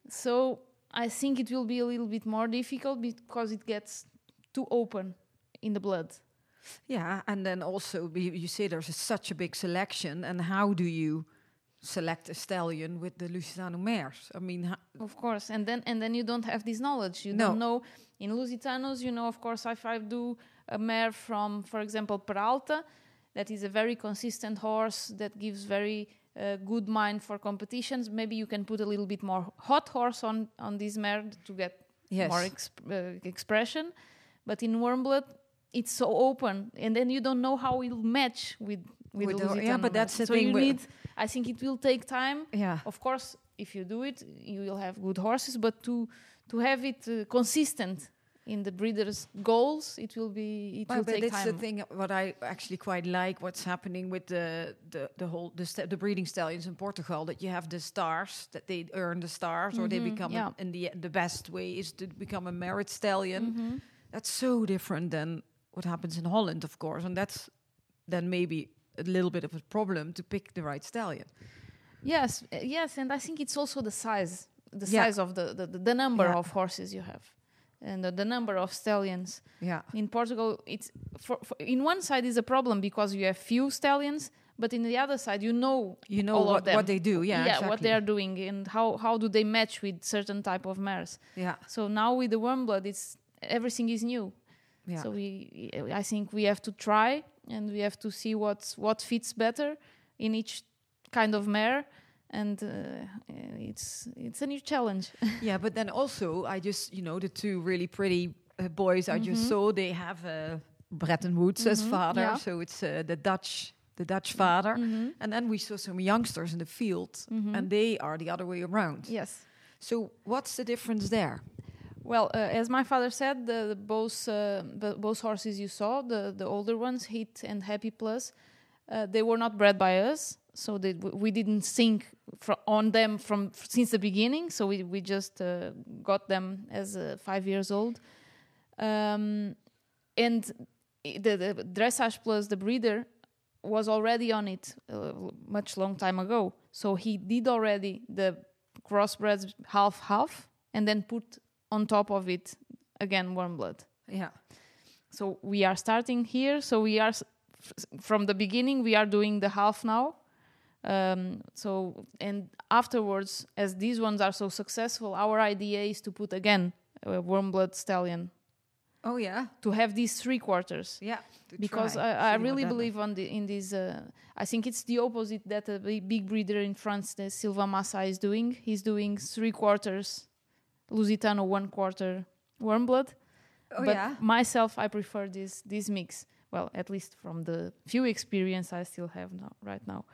So I think it will be a little bit more difficult because it gets too open in the blood. Yeah, and then also you, you say there's a, such a big selection, and how do you select a stallion with the Lusitano mares? I mean, Of course, and then and then you don't have this knowledge. You No. don't know in Lusitanos. You know, of course, if I do a mare from, for example, Peralta, that is a very consistent horse that gives very uh, good mind for competitions. Maybe you can put a little bit more hot horse on on this mare to get Yes. more exp- uh, expression. But in warm blood, it's so open, and then you don't know how it'll match with with, With the- yeah, but that's the so thing you need. I think it will take time. yeah, Of course, if you do it, you will have good horses, but to to have it uh, consistent in the breeders' goals, it will be it Well, will but take that's time. the thing. What I actually quite like, what's happening with the the the whole the, the breeding stallions in Portugal. That you have the stars, that they earn the stars, or they Mhm, become. yeah. The the best way is to become a merit stallion. Mhm. That's so different than what happens in Holland, of course, and that's then maybe a little bit of a problem to pick the right stallion. Yes, uh, yes, and I think it's also the size, the Yeah. size of the the, the, number Yeah. of horses you have, and the, the number of stallions. Yeah, In Portugal, it's for, for, in one side is a problem because you have few stallions, but in the other side, you know you know what what they do. Yeah, what exactly. they are doing and how how do they match with certain type of mares. Yeah, So now with the warm blood, it's everything is new. yeah. So we, I think we have to try and we have to see what's what fits better in each kind of mare, and uh, uh, it's it's a new challenge. Yeah, but then also I just you know the two really pretty uh, boys I just Mhm. saw they have uh, Bretton Woods as Mhm, father, yeah. so it's uh, the Dutch the Dutch father, Mhm, and then we saw some youngsters in the field, mhm. and they are the other way around. yes. So what's the difference there? Well, uh, as my father said, the, the both uh, the, both horses you saw, the the older ones, Hit and Happy Plus, uh, they were not bred by us, so they, we didn't think fro- on them from since the beginning. So we we just uh, got them as uh, five years old, um, and the, the dressage plus the breeder was already on it uh, much long time ago. So he did already the crossbreds half half, and then put on top of it again warm blood. Yeah, So we are starting here. So we are from the beginning. We are doing the half now. Um, so and afterwards, as these ones are so successful, our idea is to put again a warm blood stallion oh yeah, to have these three quarters yeah. because try, I, I really believe on the in this. Uh, I think it's the opposite that a big, big breeder in France, the Silva Massa, is doing. He's doing three quarters Lusitano, one quarter warm blood. Oh but yeah, myself, I prefer this this mix. Well, at least from the few experience I still have now, right now.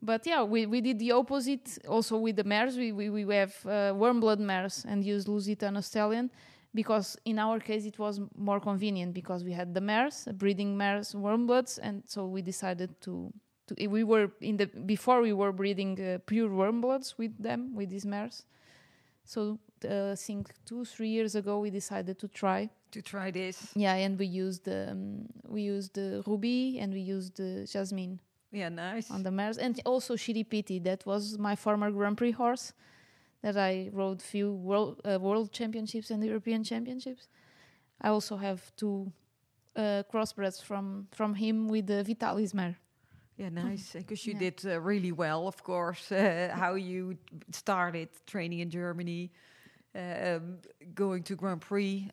But yeah, we, we did the opposite also with the mares. We we, we have uh, warm blood mares and use Lusitano stallion because in our case it was more convenient because we had the mares, breeding mares, warm bloods, and so we decided to. to we were in the before we were breeding uh, pure warm bloods with them with these mares. So I think two three years ago we decided to try to try this. yeah, and we used the um, we used the Rubi and we used the jasmine Yeah, nice. on the mares, and also Shiripiti. That was my former Grand Prix horse that I rode few world uh, world championships and European championships. I also have two uh, crossbreds from from him with the Vitalis mare. Yeah, nice. Because you Yeah. did uh, really well, of course. Uh, how you started training in Germany, um, going to Grand Prix,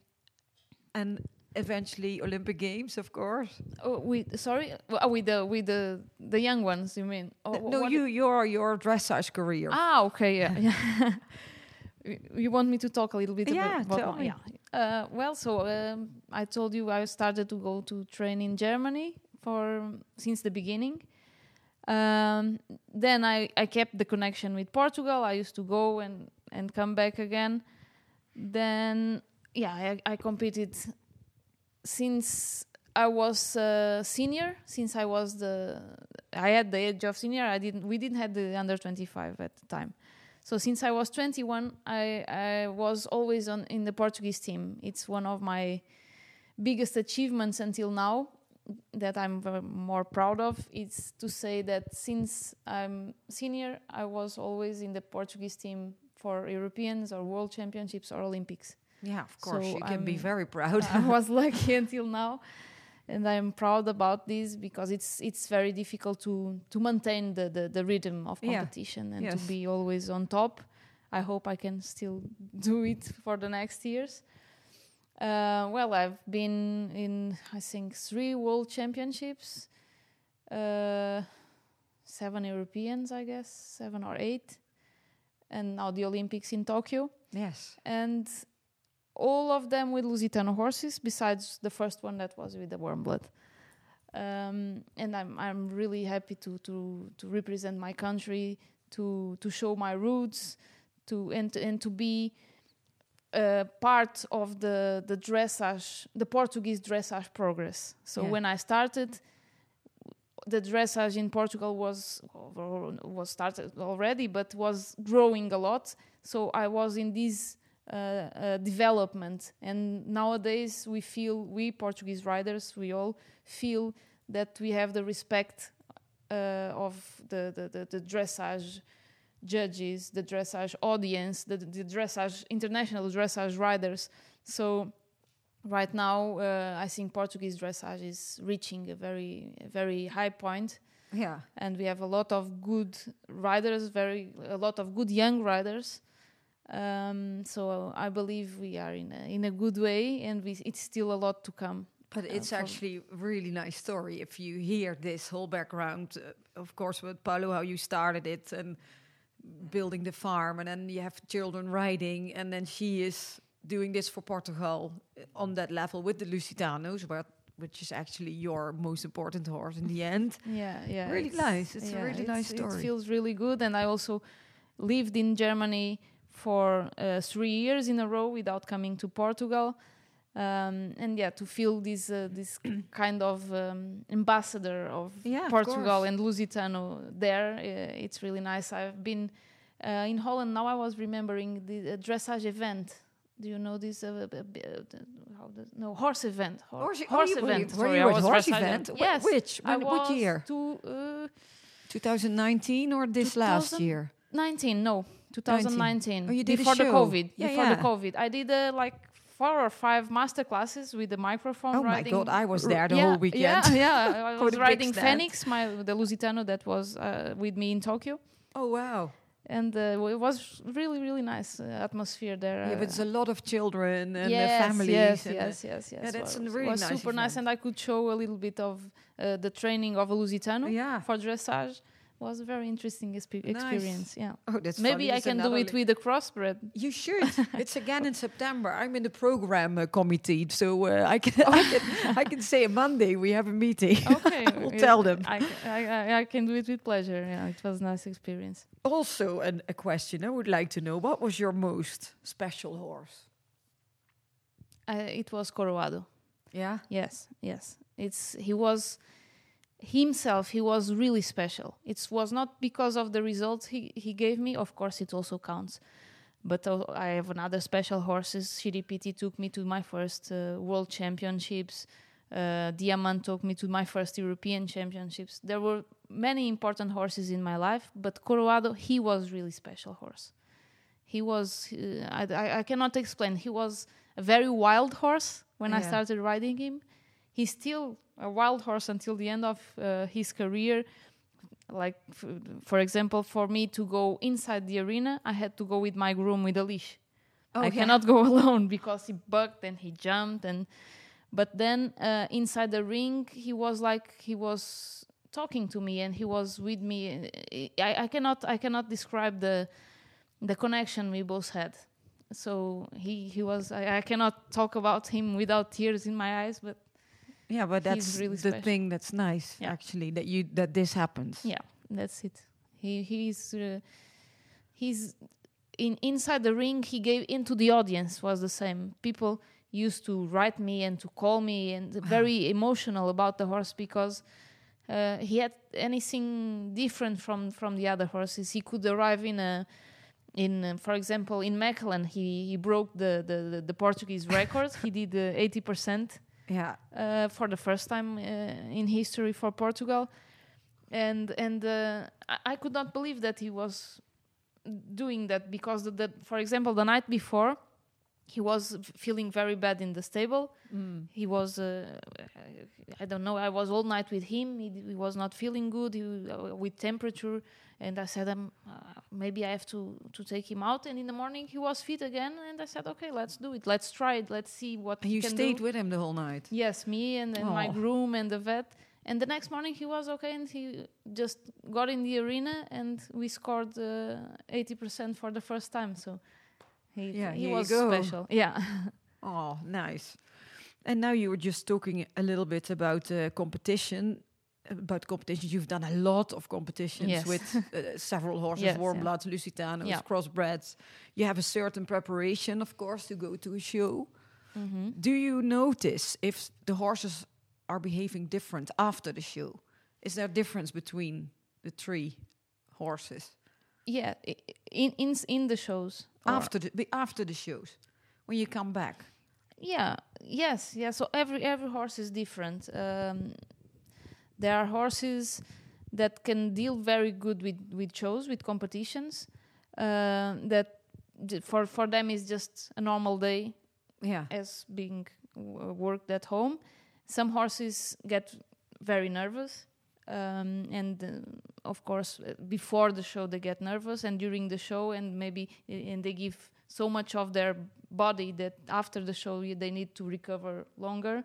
and eventually Olympic Games, of course. Oh, with sorry, uh, with the with the the young ones. You mean? Oh, no, what- you your your dressage career. Ah, okay, yeah. yeah. You want me to talk a little bit Yeah, about, me. yeah. Uh, well, so um, I told you I started to go to train in Germany for since the beginning. Um, then I, I kept the connection with Portugal. I used to go and, and come back again. Then yeah, I, I competed since I was uh, senior. Since I was the I had the age of senior. I didn't we didn't have the under twenty five at the time. So since I was 21, I, I was always on in the Portuguese team. It's one of my biggest achievements until now that I'm more proud of. It's to say that since I'm senior, I was always in the Portuguese team for Europeans or World Championships or Olympics. yeah, of course. so you can be I'm- very proud. I was lucky until now, and I'm proud about this because it's it's very difficult to to maintain the the, the rhythm of Yeah. competition and Yes. to be always on top. I hope I can still do it for the next years. Uh, well, I've been in I think three world championships, uh, seven Europeans, I guess, seven or eight, and now the Olympics in Tokyo yes. and all of them with Lusitano horses, besides the first one that was with the warm blood. Um, and I'm I'm really happy to to to represent my country, to to show my roots, to and to, and to be uh, part of the the dressage, the Portuguese dressage progress. So Yeah. when I started, the dressage in Portugal was was started already, but was growing a lot. So I was in this uh, uh, development, and nowadays we feel we Portuguese riders we all feel that we have the respect uh, of the, the, the, the dressage judges, the dressage audience, the, the dressage international dressage riders. So right now, uh, I think Portuguese dressage is reaching a very a very high point, Yeah. and we have a lot of good riders, very a lot of good young riders. Um, so I believe we are in a, in a good way, and we, it's still a lot to come. But Uh, it's from- actually a really nice story if you hear this whole background. Uh, of course, with Paulo, how you started it and building the farm, and then you have children riding, and then she is doing this for Portugal uh, on that level with the Lusitanos, but which is actually your most important horse in the end. Yeah, yeah. Really it's- nice. It's a really nice story. It feels really good, and I also lived in Germany for uh, three years in a row without coming to Portugal. Um, and yeah, to feel this uh, this kind of um, ambassador of Yeah, Portugal course. and Lusitano there, uh, it's really nice. I've been uh, in Holland. Now I was remembering the uh, dressage event. Do you know this? Uh, b- b- uh, how the, no horse event. Hor- Horse, horse oh, you were- event. Were you at horse event? Yes. Which? I When, what year? To, uh, 2019 or this last year? 19, no, 2019. Oh, you did a before the. COVID. Yeah, before yeah. the COVID, I did uh, like four or five master classes with the microphone. Oh my. God, I was there the yeah, whole weekend. Yeah, yeah. I was riding. Phoenix, my the Lusitano that was uh, with me in Tokyo, Oh wow! And uh, it was really really nice uh, atmosphere there. Yeah, but it's a lot of children and yes, their families. Yes, and, uh, yes, yes, yes. yeah, that's was, really was nice super nice, and I could show a little bit of uh, the training of a Lusitano yeah. for dressage. Was a very interesting expe- Nice. experience. Yeah, Oh, that's maybe funny. I can do it li- with the crossbred. You should. it's again in September. I'm in the program uh, committee, so uh, I can I can I can say Monday we have a meeting. Okay, We'll yeah, tell them. I, I, I, I can do it with pleasure. Yeah, it was a nice experience. Also, an, a question I would like to know: What was your most special horse? Uh, it was Coroado. Yeah. Yes, yes. It's he was himself. He was really special. It was not because of the results he he gave me. Of course, it also counts. But uh, I have another special horses. Shiripiti took me to my first uh, world championships. Uh, Diamant took me to my first European championships. There were many important horses in my life, but Coroado, he was really special horse. He was, uh, I, I, I cannot explain. He was a very wild horse when I started riding him. He's still a wild horse until the end of uh, his career. Like, f- for example, for me to go inside the arena, I had to go with my groom with a leash. Oh, I cannot go alone because he bucked and he jumped and. But then uh, inside the ring, he was like he was talking to me and he was with me. I, I cannot I cannot describe the the connection we both had. So he he was I, I cannot talk about him without tears in my eyes, but Yeah, but He's that's really the special. thing that's nice, Yeah. actually, that you that this happens. yeah, that's it. He he's uh, he's in inside the ring. He gave into the audience was the same. People used to write me and to call me and very emotional about the horse because uh, he had anything different from from the other horses. He could arrive in a in uh, for example in Mechelen he he broke the the, the, the Portuguese record. he did eighty percent Yeah. uh, for the first time uh, in history for Portugal, and and uh, I, I could not believe that he was doing that because the, the for example the night before he was feeling very bad in the stable. Mm. He was uh, I don't know. I was all night with him. He, he was not feeling good he, uh, with temperature, and I said, um, uh, maybe I have to to take him out. And in the morning he was fit again, and I said, okay, let's do it. Let's try it. Let's see what And you stayed do. with him the whole night. Yes, me and, and my Aw. groom and the vet. And the next morning he was okay and he just got in the arena and we scored uh, 80% for the first time. So he, Yeah, he was special. Yeah. Oh, nice. And now you were just talking a little bit about uh, competition. about competitions. You've done a lot of competitions Yes. with uh, several horses, Yes, warm yeah. bloods, Lusitanos, Yeah. crossbreds. You have a certain preparation, of course, to go to a show. Mhm. Do you notice if the horses are behaving different after the show? Is there a difference between the three horses Yeah, in in in the shows. after the after the shows when you come back? Yeah. Yes. Yeah. So every every horse is different. Um, there are horses that can deal very good with with shows, with competitions. Uh, that for for them is just a normal day Yeah, as being worked at home. Some horses get very nervous, um, and uh, of course, uh, before the show they get nervous, and during the show, and maybe uh, and they give so much of their body that after the show they need to recover longer.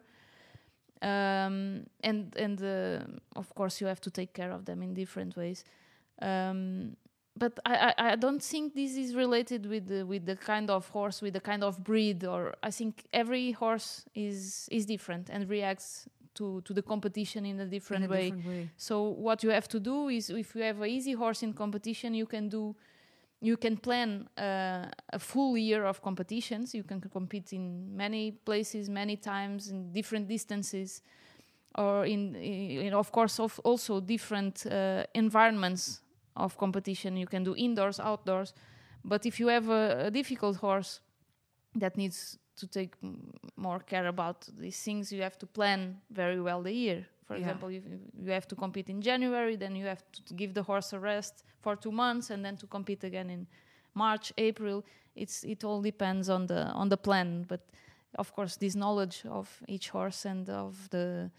Um, and and uh, of course you have to take care of them in different ways. Um, but I, I, I don't think this is related with the, with the kind of horse, with the kind of breed, or I think every horse is is different and reacts to, to the competition in a different in a way. different way. So what you have to do is, if you have an easy horse in competition, you can do, you can plan uh, a full year of competitions. You can compete in many places, many times, in different distances, or in, in of course, of also different uh, environments of competition. You can do indoors, outdoors. But if you have a, a difficult horse that needs to take m- more care about these things, you have to plan very well the year. For Yeah. example, if you have to compete in January, then you have to give the horse a rest for two months, and then to compete again in March, April. It's it all depends on the on the plan, but of course, this knowledge of each horse and of the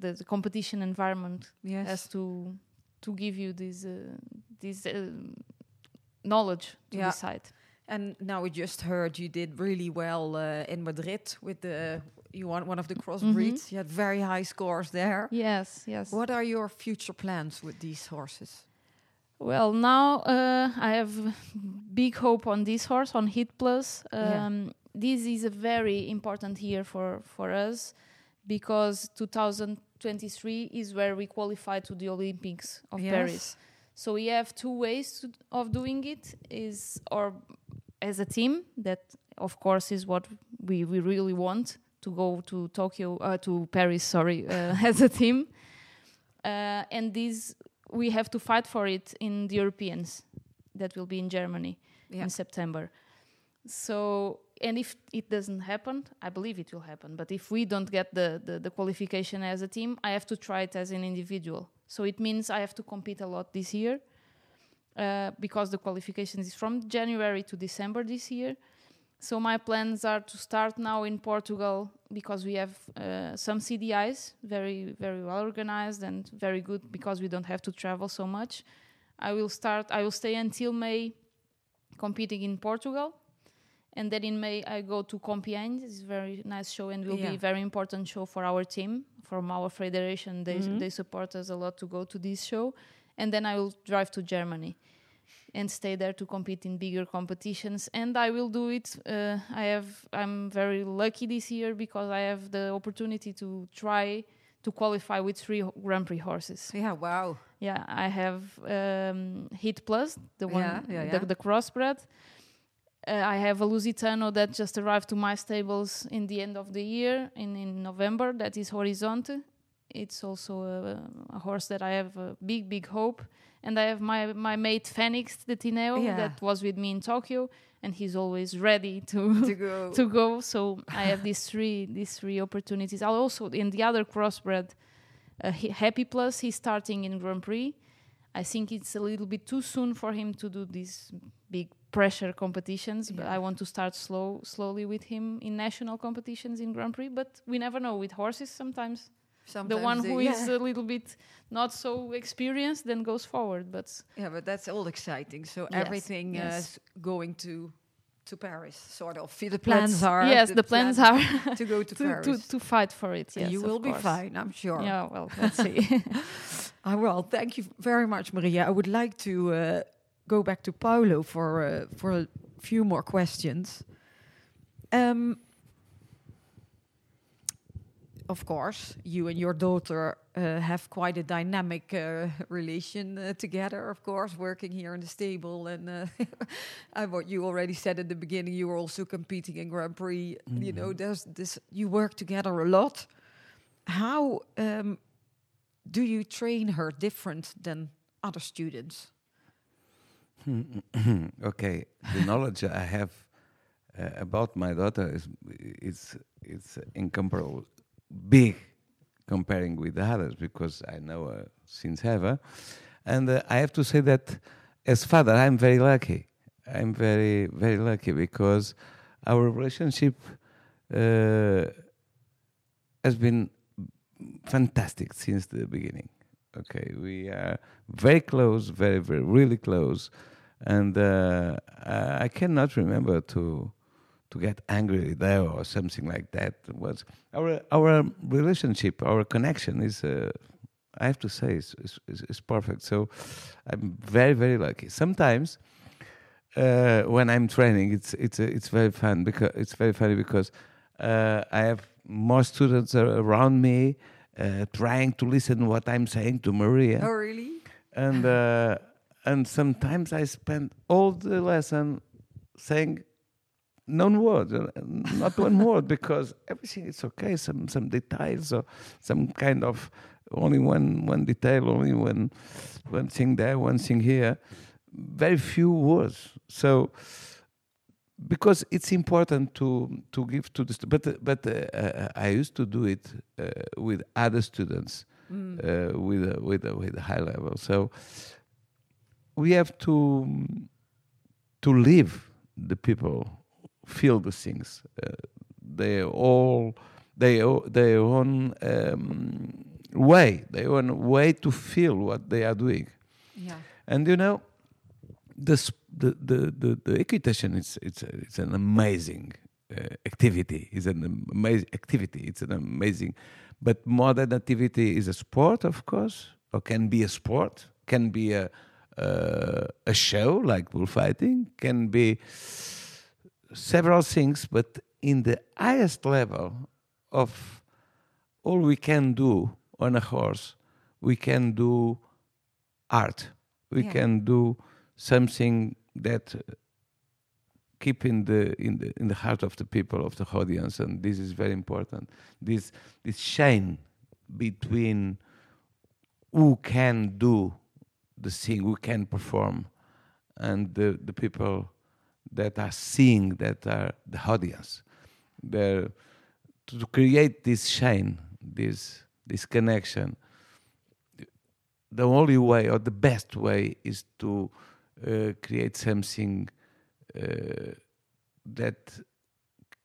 the, the competition environment Yes. has to to give you this uh, this uh, knowledge to Yeah. decide. And now we just heard you did really well uh, in Madrid with the you won one of the crossbreeds. You had very high scores there. Yes, yes. What are your future plans with these horses? Well, now uh, I have big hope on this horse on Hit Plus. Um, Yeah. This is a very important year for for us because 2023 is where we qualify to the Olympics of Yes. Paris. So we have two ways to, of doing it: is or as a team that, of course, is what we we really want to go to Tokyo uh, to Paris. Sorry, uh, as a team, uh, and this we have to fight for it in the Europeans that will be in Germany Yeah. in September. So, and if it doesn't happen, I believe it will happen. But if we don't get the, the, the qualification as a team, I have to try it as an individual. So it means I have to compete a lot this year uh, because the qualification is from January to December this year. So my plans are to start now in Portugal because we have uh, some CDIs, very very well organized and very good because we don't have to travel so much. I will start. I will stay until May, competing in Portugal, and then in May I go to Compiègne. It's a very nice show and will Yeah. be a very important show for our team, from our federation. They Mhm. they support us a lot to go to this show, and then I will drive to Germany and stay there to compete in bigger competitions and i will do it uh, i have i'm very lucky this year because i have the opportunity to try to qualify with three grand prix horses Yeah, wow. yeah i have um, hit plus the one Yeah, yeah, the, yeah. the crossbred uh, i have a lusitano that just arrived to my stables in the end of the year in, in november that is horizonte it's also a, a horse that i have a big big hope and I have my my mate Phoenix de Tineo Yeah. that was with me in Tokyo, and he's always ready to to go. to go. So I have these three these three opportunities. I'll also in the other crossbred, uh, Happy Plus, he's starting in Grand Prix. I think it's a little bit too soon for him to do these big pressure competitions, but I want to start slow slowly with him in national competitions in Grand Prix. But we never know with horses sometimes Sometimes the one who is yeah. a little bit not so experienced then goes forward but yeah, but that's all exciting. So Yes, everything yes. is going to to Paris, sort of. The plans Let's- are yes the plans are to go to, to, Paris. to, to fight for it yes you will be fine, I'm sure. yeah well let's see Ah, well, thank you very much, Maria. I would like to uh, go back to Paulo for uh, for a few more questions. Um, of course, you and your daughter uh, have quite a dynamic uh, relation uh, together, of course, working here in the stable. And uh, what you already said at the beginning, you were also competing in Grand Prix. You know, there's this, you work together a lot. How um, do you train her different than other students? okay, the knowledge I have uh, about my daughter is it's it's incomparable, big comparing with the others because I know her since ever, and uh, I have to say that as father I'm very lucky. I'm very very lucky because our relationship uh, has been fantastic since the beginning. Okay, we are very close, very, very, really close, and uh, I cannot remember to to get angry there or something like that. Was our our relationship, our connection is, uh, I have to say, is, is, is, perfect. So I'm very, very lucky. Sometimes uh, when I'm training, it's it's uh, it's very fun because it's very funny because uh, I have more students around me uh, trying to listen what I'm saying to Maria, Oh, really? and uh, and sometimes I spend all the lesson saying no word, uh, not one word, because everything is okay. Some some details or some kind of only one one detail, only one one thing there, one thing here. Very few words. So because it's important to to give to the stu- but uh, but uh, uh, I used to do it uh, with other students uh, with a, with a, with a high level. So we have to to live the people feel the things. Uh, they all they their own um, way, their own way to feel what they are doing. Yeah. And you know, the the the the, the equitation is it's it's an amazing uh, activity. It's an amazing activity. It's an amazing, but modern activity is a sport, of course, or can be a sport, can be a uh, a show like bullfighting, can be several things. But in the highest level of all we can do on a horse, we can do art. We Yeah. can do something that uh, keep in the in the in the heart of the people of the audience, and this is very important. This this chain between who can do the thing, who can perform, and the the people that are seeing, that are the audience. To create this chain, this this connection, the only way or the best way is to uh, create something uh, that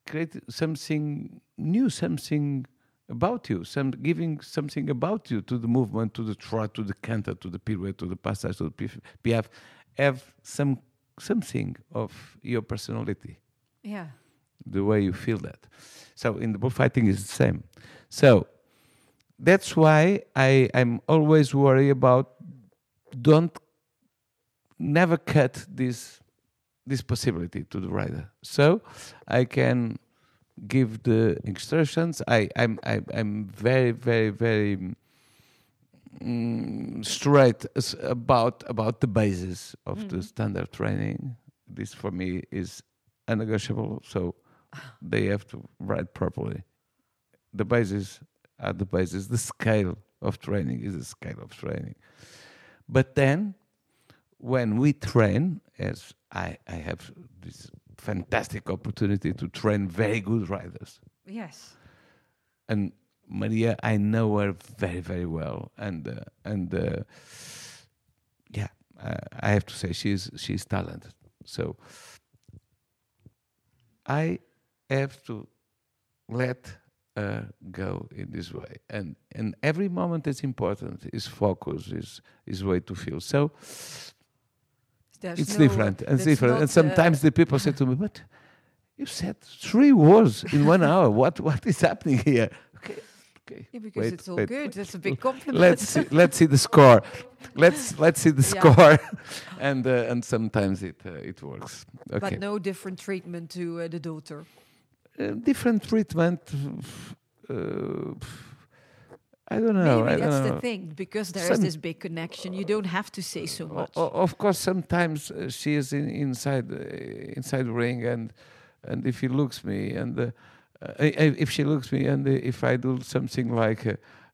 create something new, something about you, some giving something about you to the movement, to the trot, to the canter, to the pirouette, to the passage, to the piaffe, have some something of your personality Yeah. the way you feel that. So in the bullfighting is the same. So that's why I I'm always worried about don't never cut this this possibility to the rider. So I can give the instructions. I I'm I, I'm very very very mm, straight about about the basis of the standard training. This for me is unnegotiable. So they have to write properly. The basis are the basis. The scale of training is a scale of training. But then, when we train, as I, I have this fantastic opportunity to train very good riders, Yes. and Maria, I know her very, very well, and uh, and uh, yeah, uh, I have to say she's she's talented. So I have to let her go in this way, and and every moment is important. Is focus, is is way to feel. So There's it's no- different. It's different. and sometimes uh, the people say to me, "But you said three words in one hour. What what is happening here?" Okay, okay. Yeah, because wait, it's all wait, good. wait. That's a big compliment. Let's see, let's see the score. Let's let's see the Yeah. score, and uh, and sometimes it uh, it works. Okay, But no different treatment to uh, the daughter. uh, different treatment. uh, I don't know. Maybe don't that's know. the thing because there is Some- this big connection. You don't have to say so much. of course, sometimes uh, she is in, inside uh, inside the ring, and and if he looks me, and if she looks me, and uh, if I do something like uh,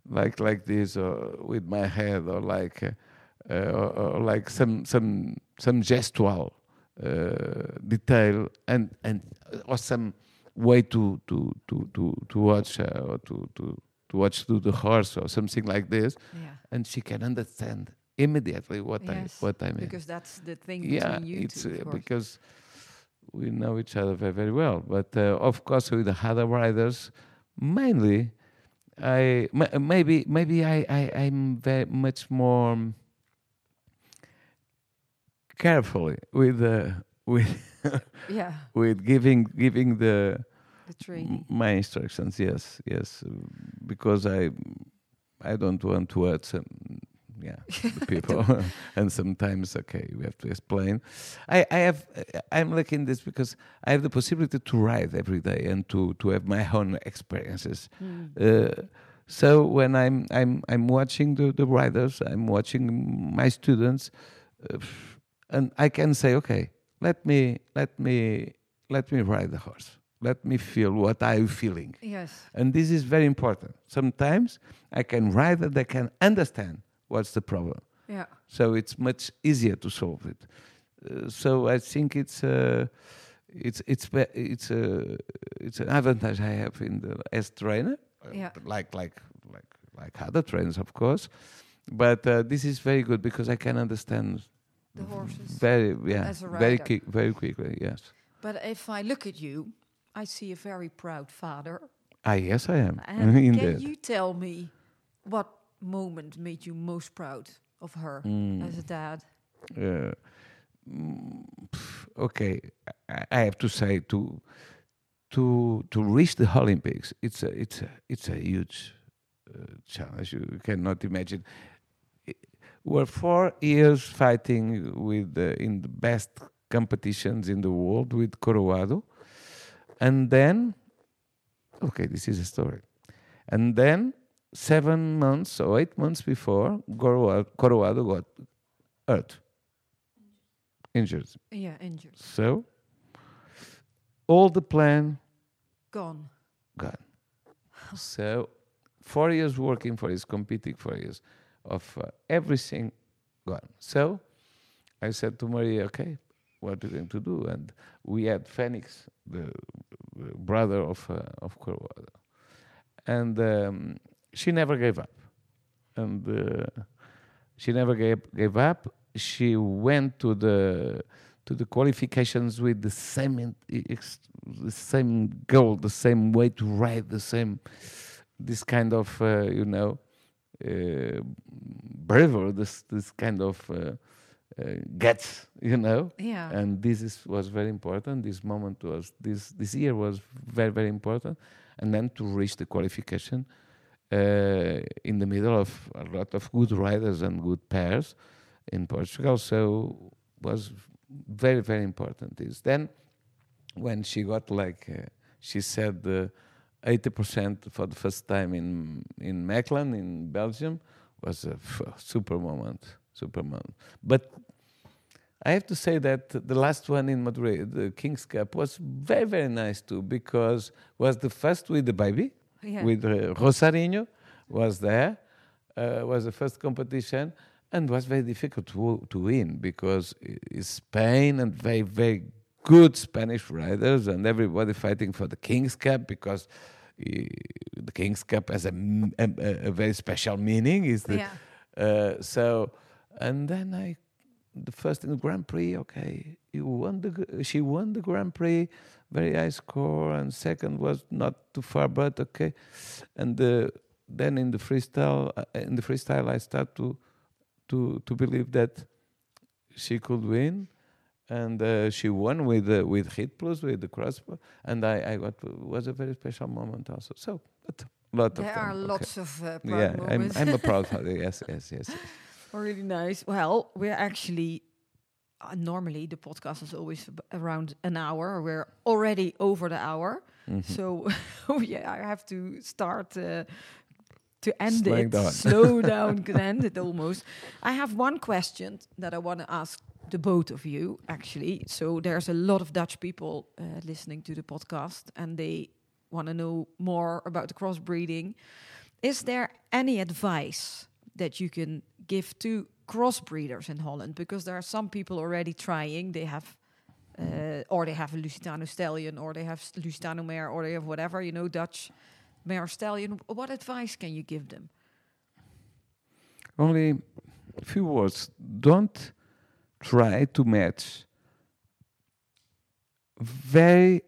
like like this, or with my head, or like uh, uh, or, or like some some some gestual uh, detail, and and or some way to to to to to watch uh, or to to to watch through the horse or something like this yeah, and she can understand immediately what Yes, I what I mean. because that's the thing yeah, between you it's two. uh, because we know each other very very well. But uh, of course, with the other riders, mainly, I maybe maybe I, I I'm very much more carefully with uh, with yeah, with giving giving the the training. M- my instructions yes yes because i i don't want to hurt some yeah the people and sometimes okay we have to explain i i have i'm looking this because i have the possibility to ride every day and to to have my own experiences Mm. uh, so when I'm I'm I'm watching the, the riders, I'm watching my students, uh, and I can say, okay, let me let me let me ride the horse. Let me feel what I'm feeling, Yes. and this is very important. Sometimes I can ride that I can understand what's the problem, Yeah. so it's much easier to solve it. Uh, so I think it's. Uh, it's it's it's a it's an advantage I have in the as trainer, uh, Yeah. like like like like other trainers, of course. But uh, this is very good because I can understand The horses. very yeah as a very rider. quick very quickly. Yes. But if I look at you, I see a very proud father. Ah yes, I am. And can you tell me what moment made you most proud of her Mm. as a dad? uh, mm, okay, I, I have to say to to to reach the Olympics, it's a it's a it's a huge uh, challenge. You cannot imagine. I- We're four years fighting with in the best competitions in the world with Coroado, and then, okay, this is a story, and then seven months or eight months before, Coroado, got hurt, injured. Yeah, injured. So, all the plan Gone. gone. So, four years working for his competing four years of uh, everything gone. So, I said to Maria, okay, what are you going to do? And we had Phoenix, the brother of uh, of Coroado, and um, she never gave up, and uh, she never gave gave up. She went to the to the qualifications with the same the same goal, the same way to ride, the same this kind of uh, you know uh, bravery, this this kind of uh, uh, guts, you know. Yeah. And this is, was very important. This moment was this this year was very very important, and then to reach the qualification in the middle of a lot of good riders and good pairs in Portugal. So was very very important. Is then when she got like uh, she said uh, 80% for the first time in in Mechelen in Belgium was a super moment, super moment. But I have to say that the last one in Madrid, the King's Cup, was very very nice too because was the first with the baby yeah. with uh, Rosarinho was there, uh, was the first competition, and was very difficult to, to win because it's Spain and very, very good Spanish riders and everybody fighting for the King's Cup because the King's Cup has a a very special meaning. Is the, yeah. uh, so, and then I, the first in the Grand Prix, okay, you won the, she won the Grand Prix, very high score, and second was not too far, but okay, and uh, then in the freestyle, uh, in the freestyle, I start to, to to believe that she could win, and uh, she won with uh, with hit plus with the crossbow, and I I got was a very special moment also. So, but lot of There them, are okay. lots of uh, proud Yeah, I'm. I'm a proud father. Yes, yes, yes. yes. really nice. Well, we're actually uh, normally the podcast is always around an hour. We're already over the hour. Mhm. So, oh yeah, I have to start uh, to end Slowing it. down. Slow down, can end it almost. I have one question that I want to ask the both of you, actually. So there's a lot of Dutch people uh, listening to the podcast, and they want to know more about the crossbreeding. Is there any advice that you can give to crossbreeders in Holland? Because there are some people already trying. They have uh, or they have a Lusitano stallion, or they have Lusitano mare, or they have whatever, you know, Dutch mare stallion. What advice can you give them? Only a few words. Don't try to match very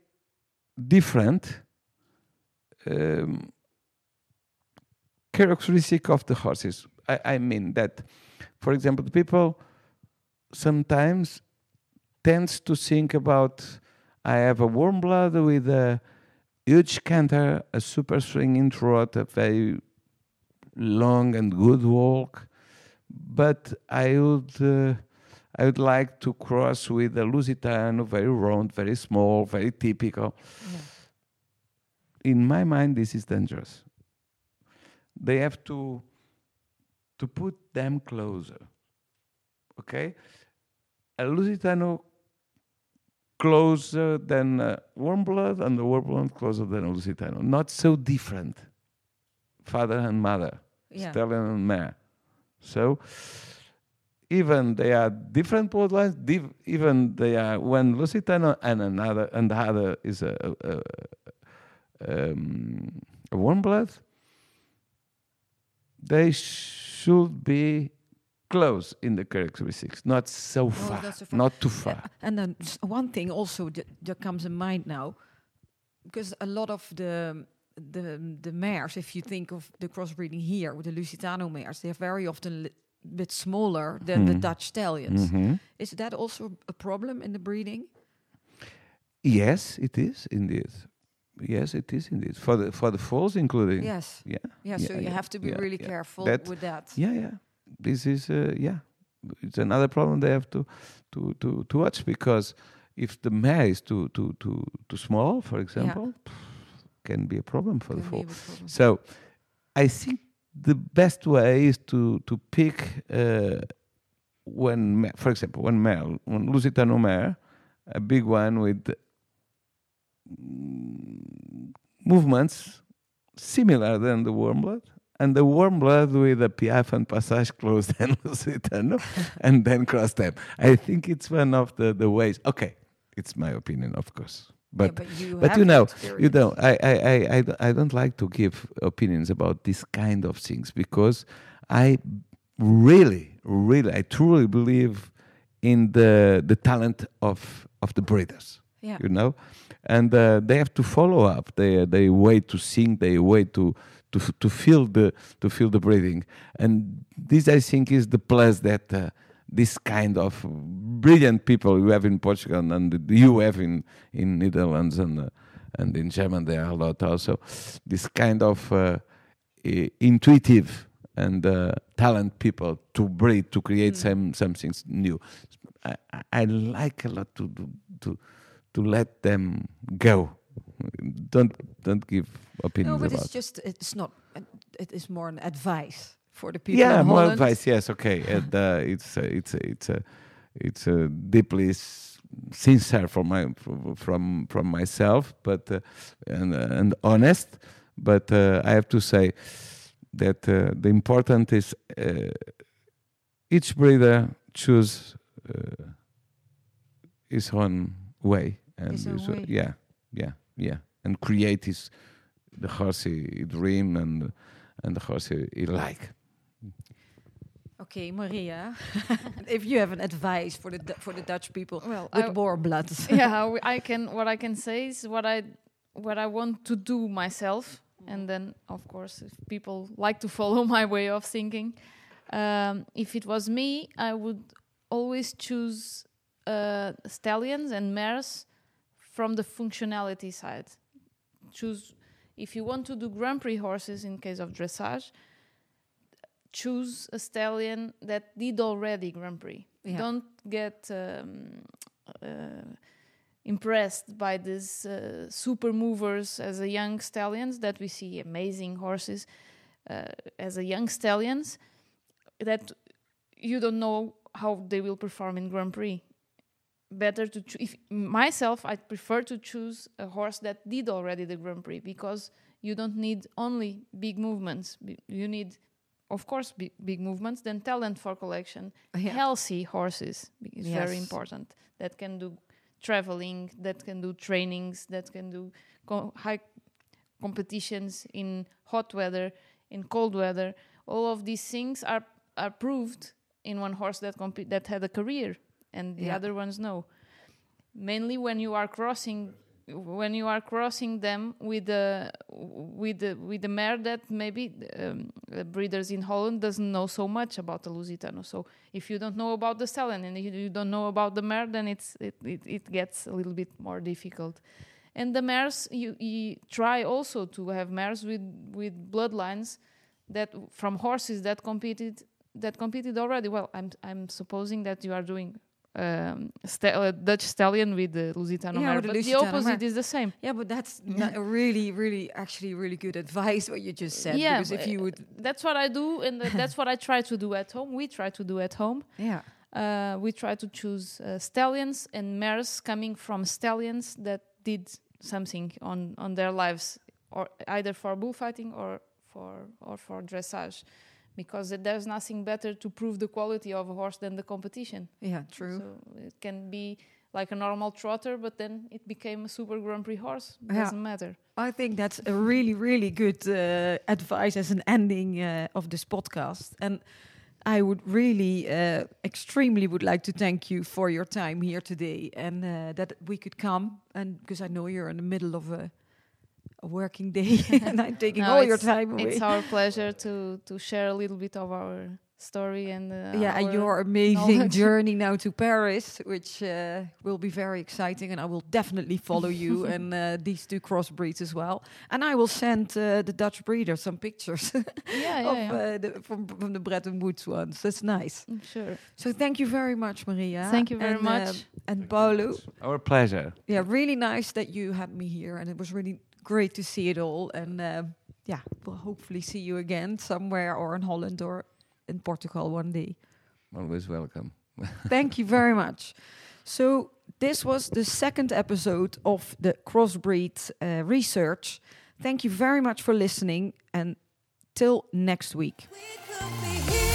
different um, characteristic of the horses. I, I mean that, for example, the people sometimes tends to think about I have a warm blood with a huge canter, a super swinging trot, a very long and good walk, but I would uh, I would like to cross with a Lusitano, very round, very small, very typical. In my mind, this is dangerous. They have to to put them closer. Okay, a Lusitano closer than a warm blood, and the warm blood closer than a Lusitano. Not so different, father and mother Yeah. stallion and mare. So even they are different bloodlines, div- even they are one Lusitano and another, and the other is a, a, a, um, a warm blood. They should be close in the characteristics, not so far, not so far. not too far. And then one thing also that, that comes in mind now, because a lot of the the the mares, if you think of the crossbreeding here with the Lusitano mares, they're very often li- bit smaller than the Hmm. Dutch stallions. Mhm. Is that also a problem in the breeding? Yes, it is indeed. Yes, it is indeed for the for the foals, including. Yes. Yeah. Yeah, so Yeah, you have to be yeah, really yeah. careful That- with that. Yeah, yeah. This is uh, yeah. It's another problem they have to to to to watch because if the mare is too too too too small, for example, can be a problem for the Can a problem. So, I think the best way is to to pick uh, when, for example, one mare, one Lusitano mare, a big one with Mm, movements similar than the warm blood, and the warm blood with a Piaffe and Passage closed than Lusitano, and then cross them. I think it's one of the, the ways. Okay, it's my opinion, of course, Yeah, but but you, but you know, experience. you know, I, I, I, I, I don't like to give opinions about this kind of things because I really, really, I truly believe in the the talent of of the breeders. Yeah. You know, and uh, they have to follow up. They they way to sing. They way to to to feel the to feel the breathing. And this, I think, is the plus that. Uh, this kind of brilliant people you have in Portugal and you have in in Netherlands and uh, and in German there are a lot also. This kind of uh, intuitive and uh, talent people to breed to create some something new. I, I- I like a lot to to to, let them go. Don't don't give opinions No, but about. it's just it's not. It is more an advice for the people. yeah, more Holland. advice. Yes, okay. And uh, it's uh, it's uh, it's uh, it's uh, deeply sincere from my from from myself, but uh, and uh, and honest. But uh, I have to say that the important is each breeder choose his own way and His own way. yeah yeah yeah and create his the horse he, he dream and and the horse he, he like. Okay, Maria, if you have an advice for the Du- for the Dutch people Well, with I- warm blood. yeah, w- I can. What I can say is what I what I want to do myself, and then of course, if people like to follow my way of thinking, um, if it was me, I would always choose uh, stallions and mares from the functionality side. Choose if you want to do Grand Prix horses in case of dressage. Choose a stallion that did already Grand Prix. Yeah. Don't get um, uh, impressed by these uh, super movers as a young stallions that we see amazing horses uh, as a young stallions that you don't know how they will perform in Grand Prix. Better to choo- if myself, I prefer to choose a horse that did already the Grand Prix because you don't need only big movements. You need, of course, big, big movements. Then talent for collection, oh, Yeah. healthy horses is very important that can do traveling, that can do trainings, that can do co- high competitions in hot weather, in cold weather. All of these things are are proved in one horse that that had a career, and the Yeah. other ones no. Mainly when you are crossing. When you are crossing them with the with the with the mare that maybe um, breeders in Holland doesn't know so much about the Lusitano. So if you don't know about the stallion and you, you don't know about the mare, then it's it, it, it gets a little bit more difficult. And the mares, you, you try also to have mares with with bloodlines that from horses that competed that competed already. Well, I'm I'm supposing that you are doing um, sta- uh, Dutch stallion with the Lusitano Yeah, mare, the but the opposite mare. is the same. Yeah, but that's not really, really, actually, really good advice what you just said. Yeah, because if you would, That's what I do, and that's what I try to do at home. We try to do at home. yeah, uh, we try to choose uh, stallions and mares coming from stallions that did something on, on their lives, or either for bullfighting or for or for dressage, because there's nothing better to prove the quality of a horse than the competition. yeah, true. So it can be like a normal trotter, but then it became a super Grand Prix horse. Yeah. Doesn't matter. I think that's a really, really good uh, advice as an ending uh, of this podcast. And I would really, uh, extremely would like to thank you for your time here today and uh, that we could come. And because I know you're in the middle of a, a working day and I'm taking No, all your it's- time away. It's our pleasure to to share a little bit of our story and uh, yeah, and your amazing knowledge. journey now to Paris, which uh, will be very exciting, and I will definitely follow you and uh, these two crossbreeds as well. And I will send uh, the Dutch breeder some pictures yeah, yeah, of yeah. Uh, the, from from the Bretton Woods ones. That's nice. Mm, Sure. So thank you very much, Maria. Thank you very and, much. um, and Paulo, Our pleasure. yeah, really nice that you had me here, and it was really great to see it all. And um yeah, we'll hopefully see you again somewhere, or in Holland, or in Portugal one day. Always welcome. Thank you very much. So, this was the second episode of the Crossbreed uh, research. Thank you very much for listening, and till next week. We could be here.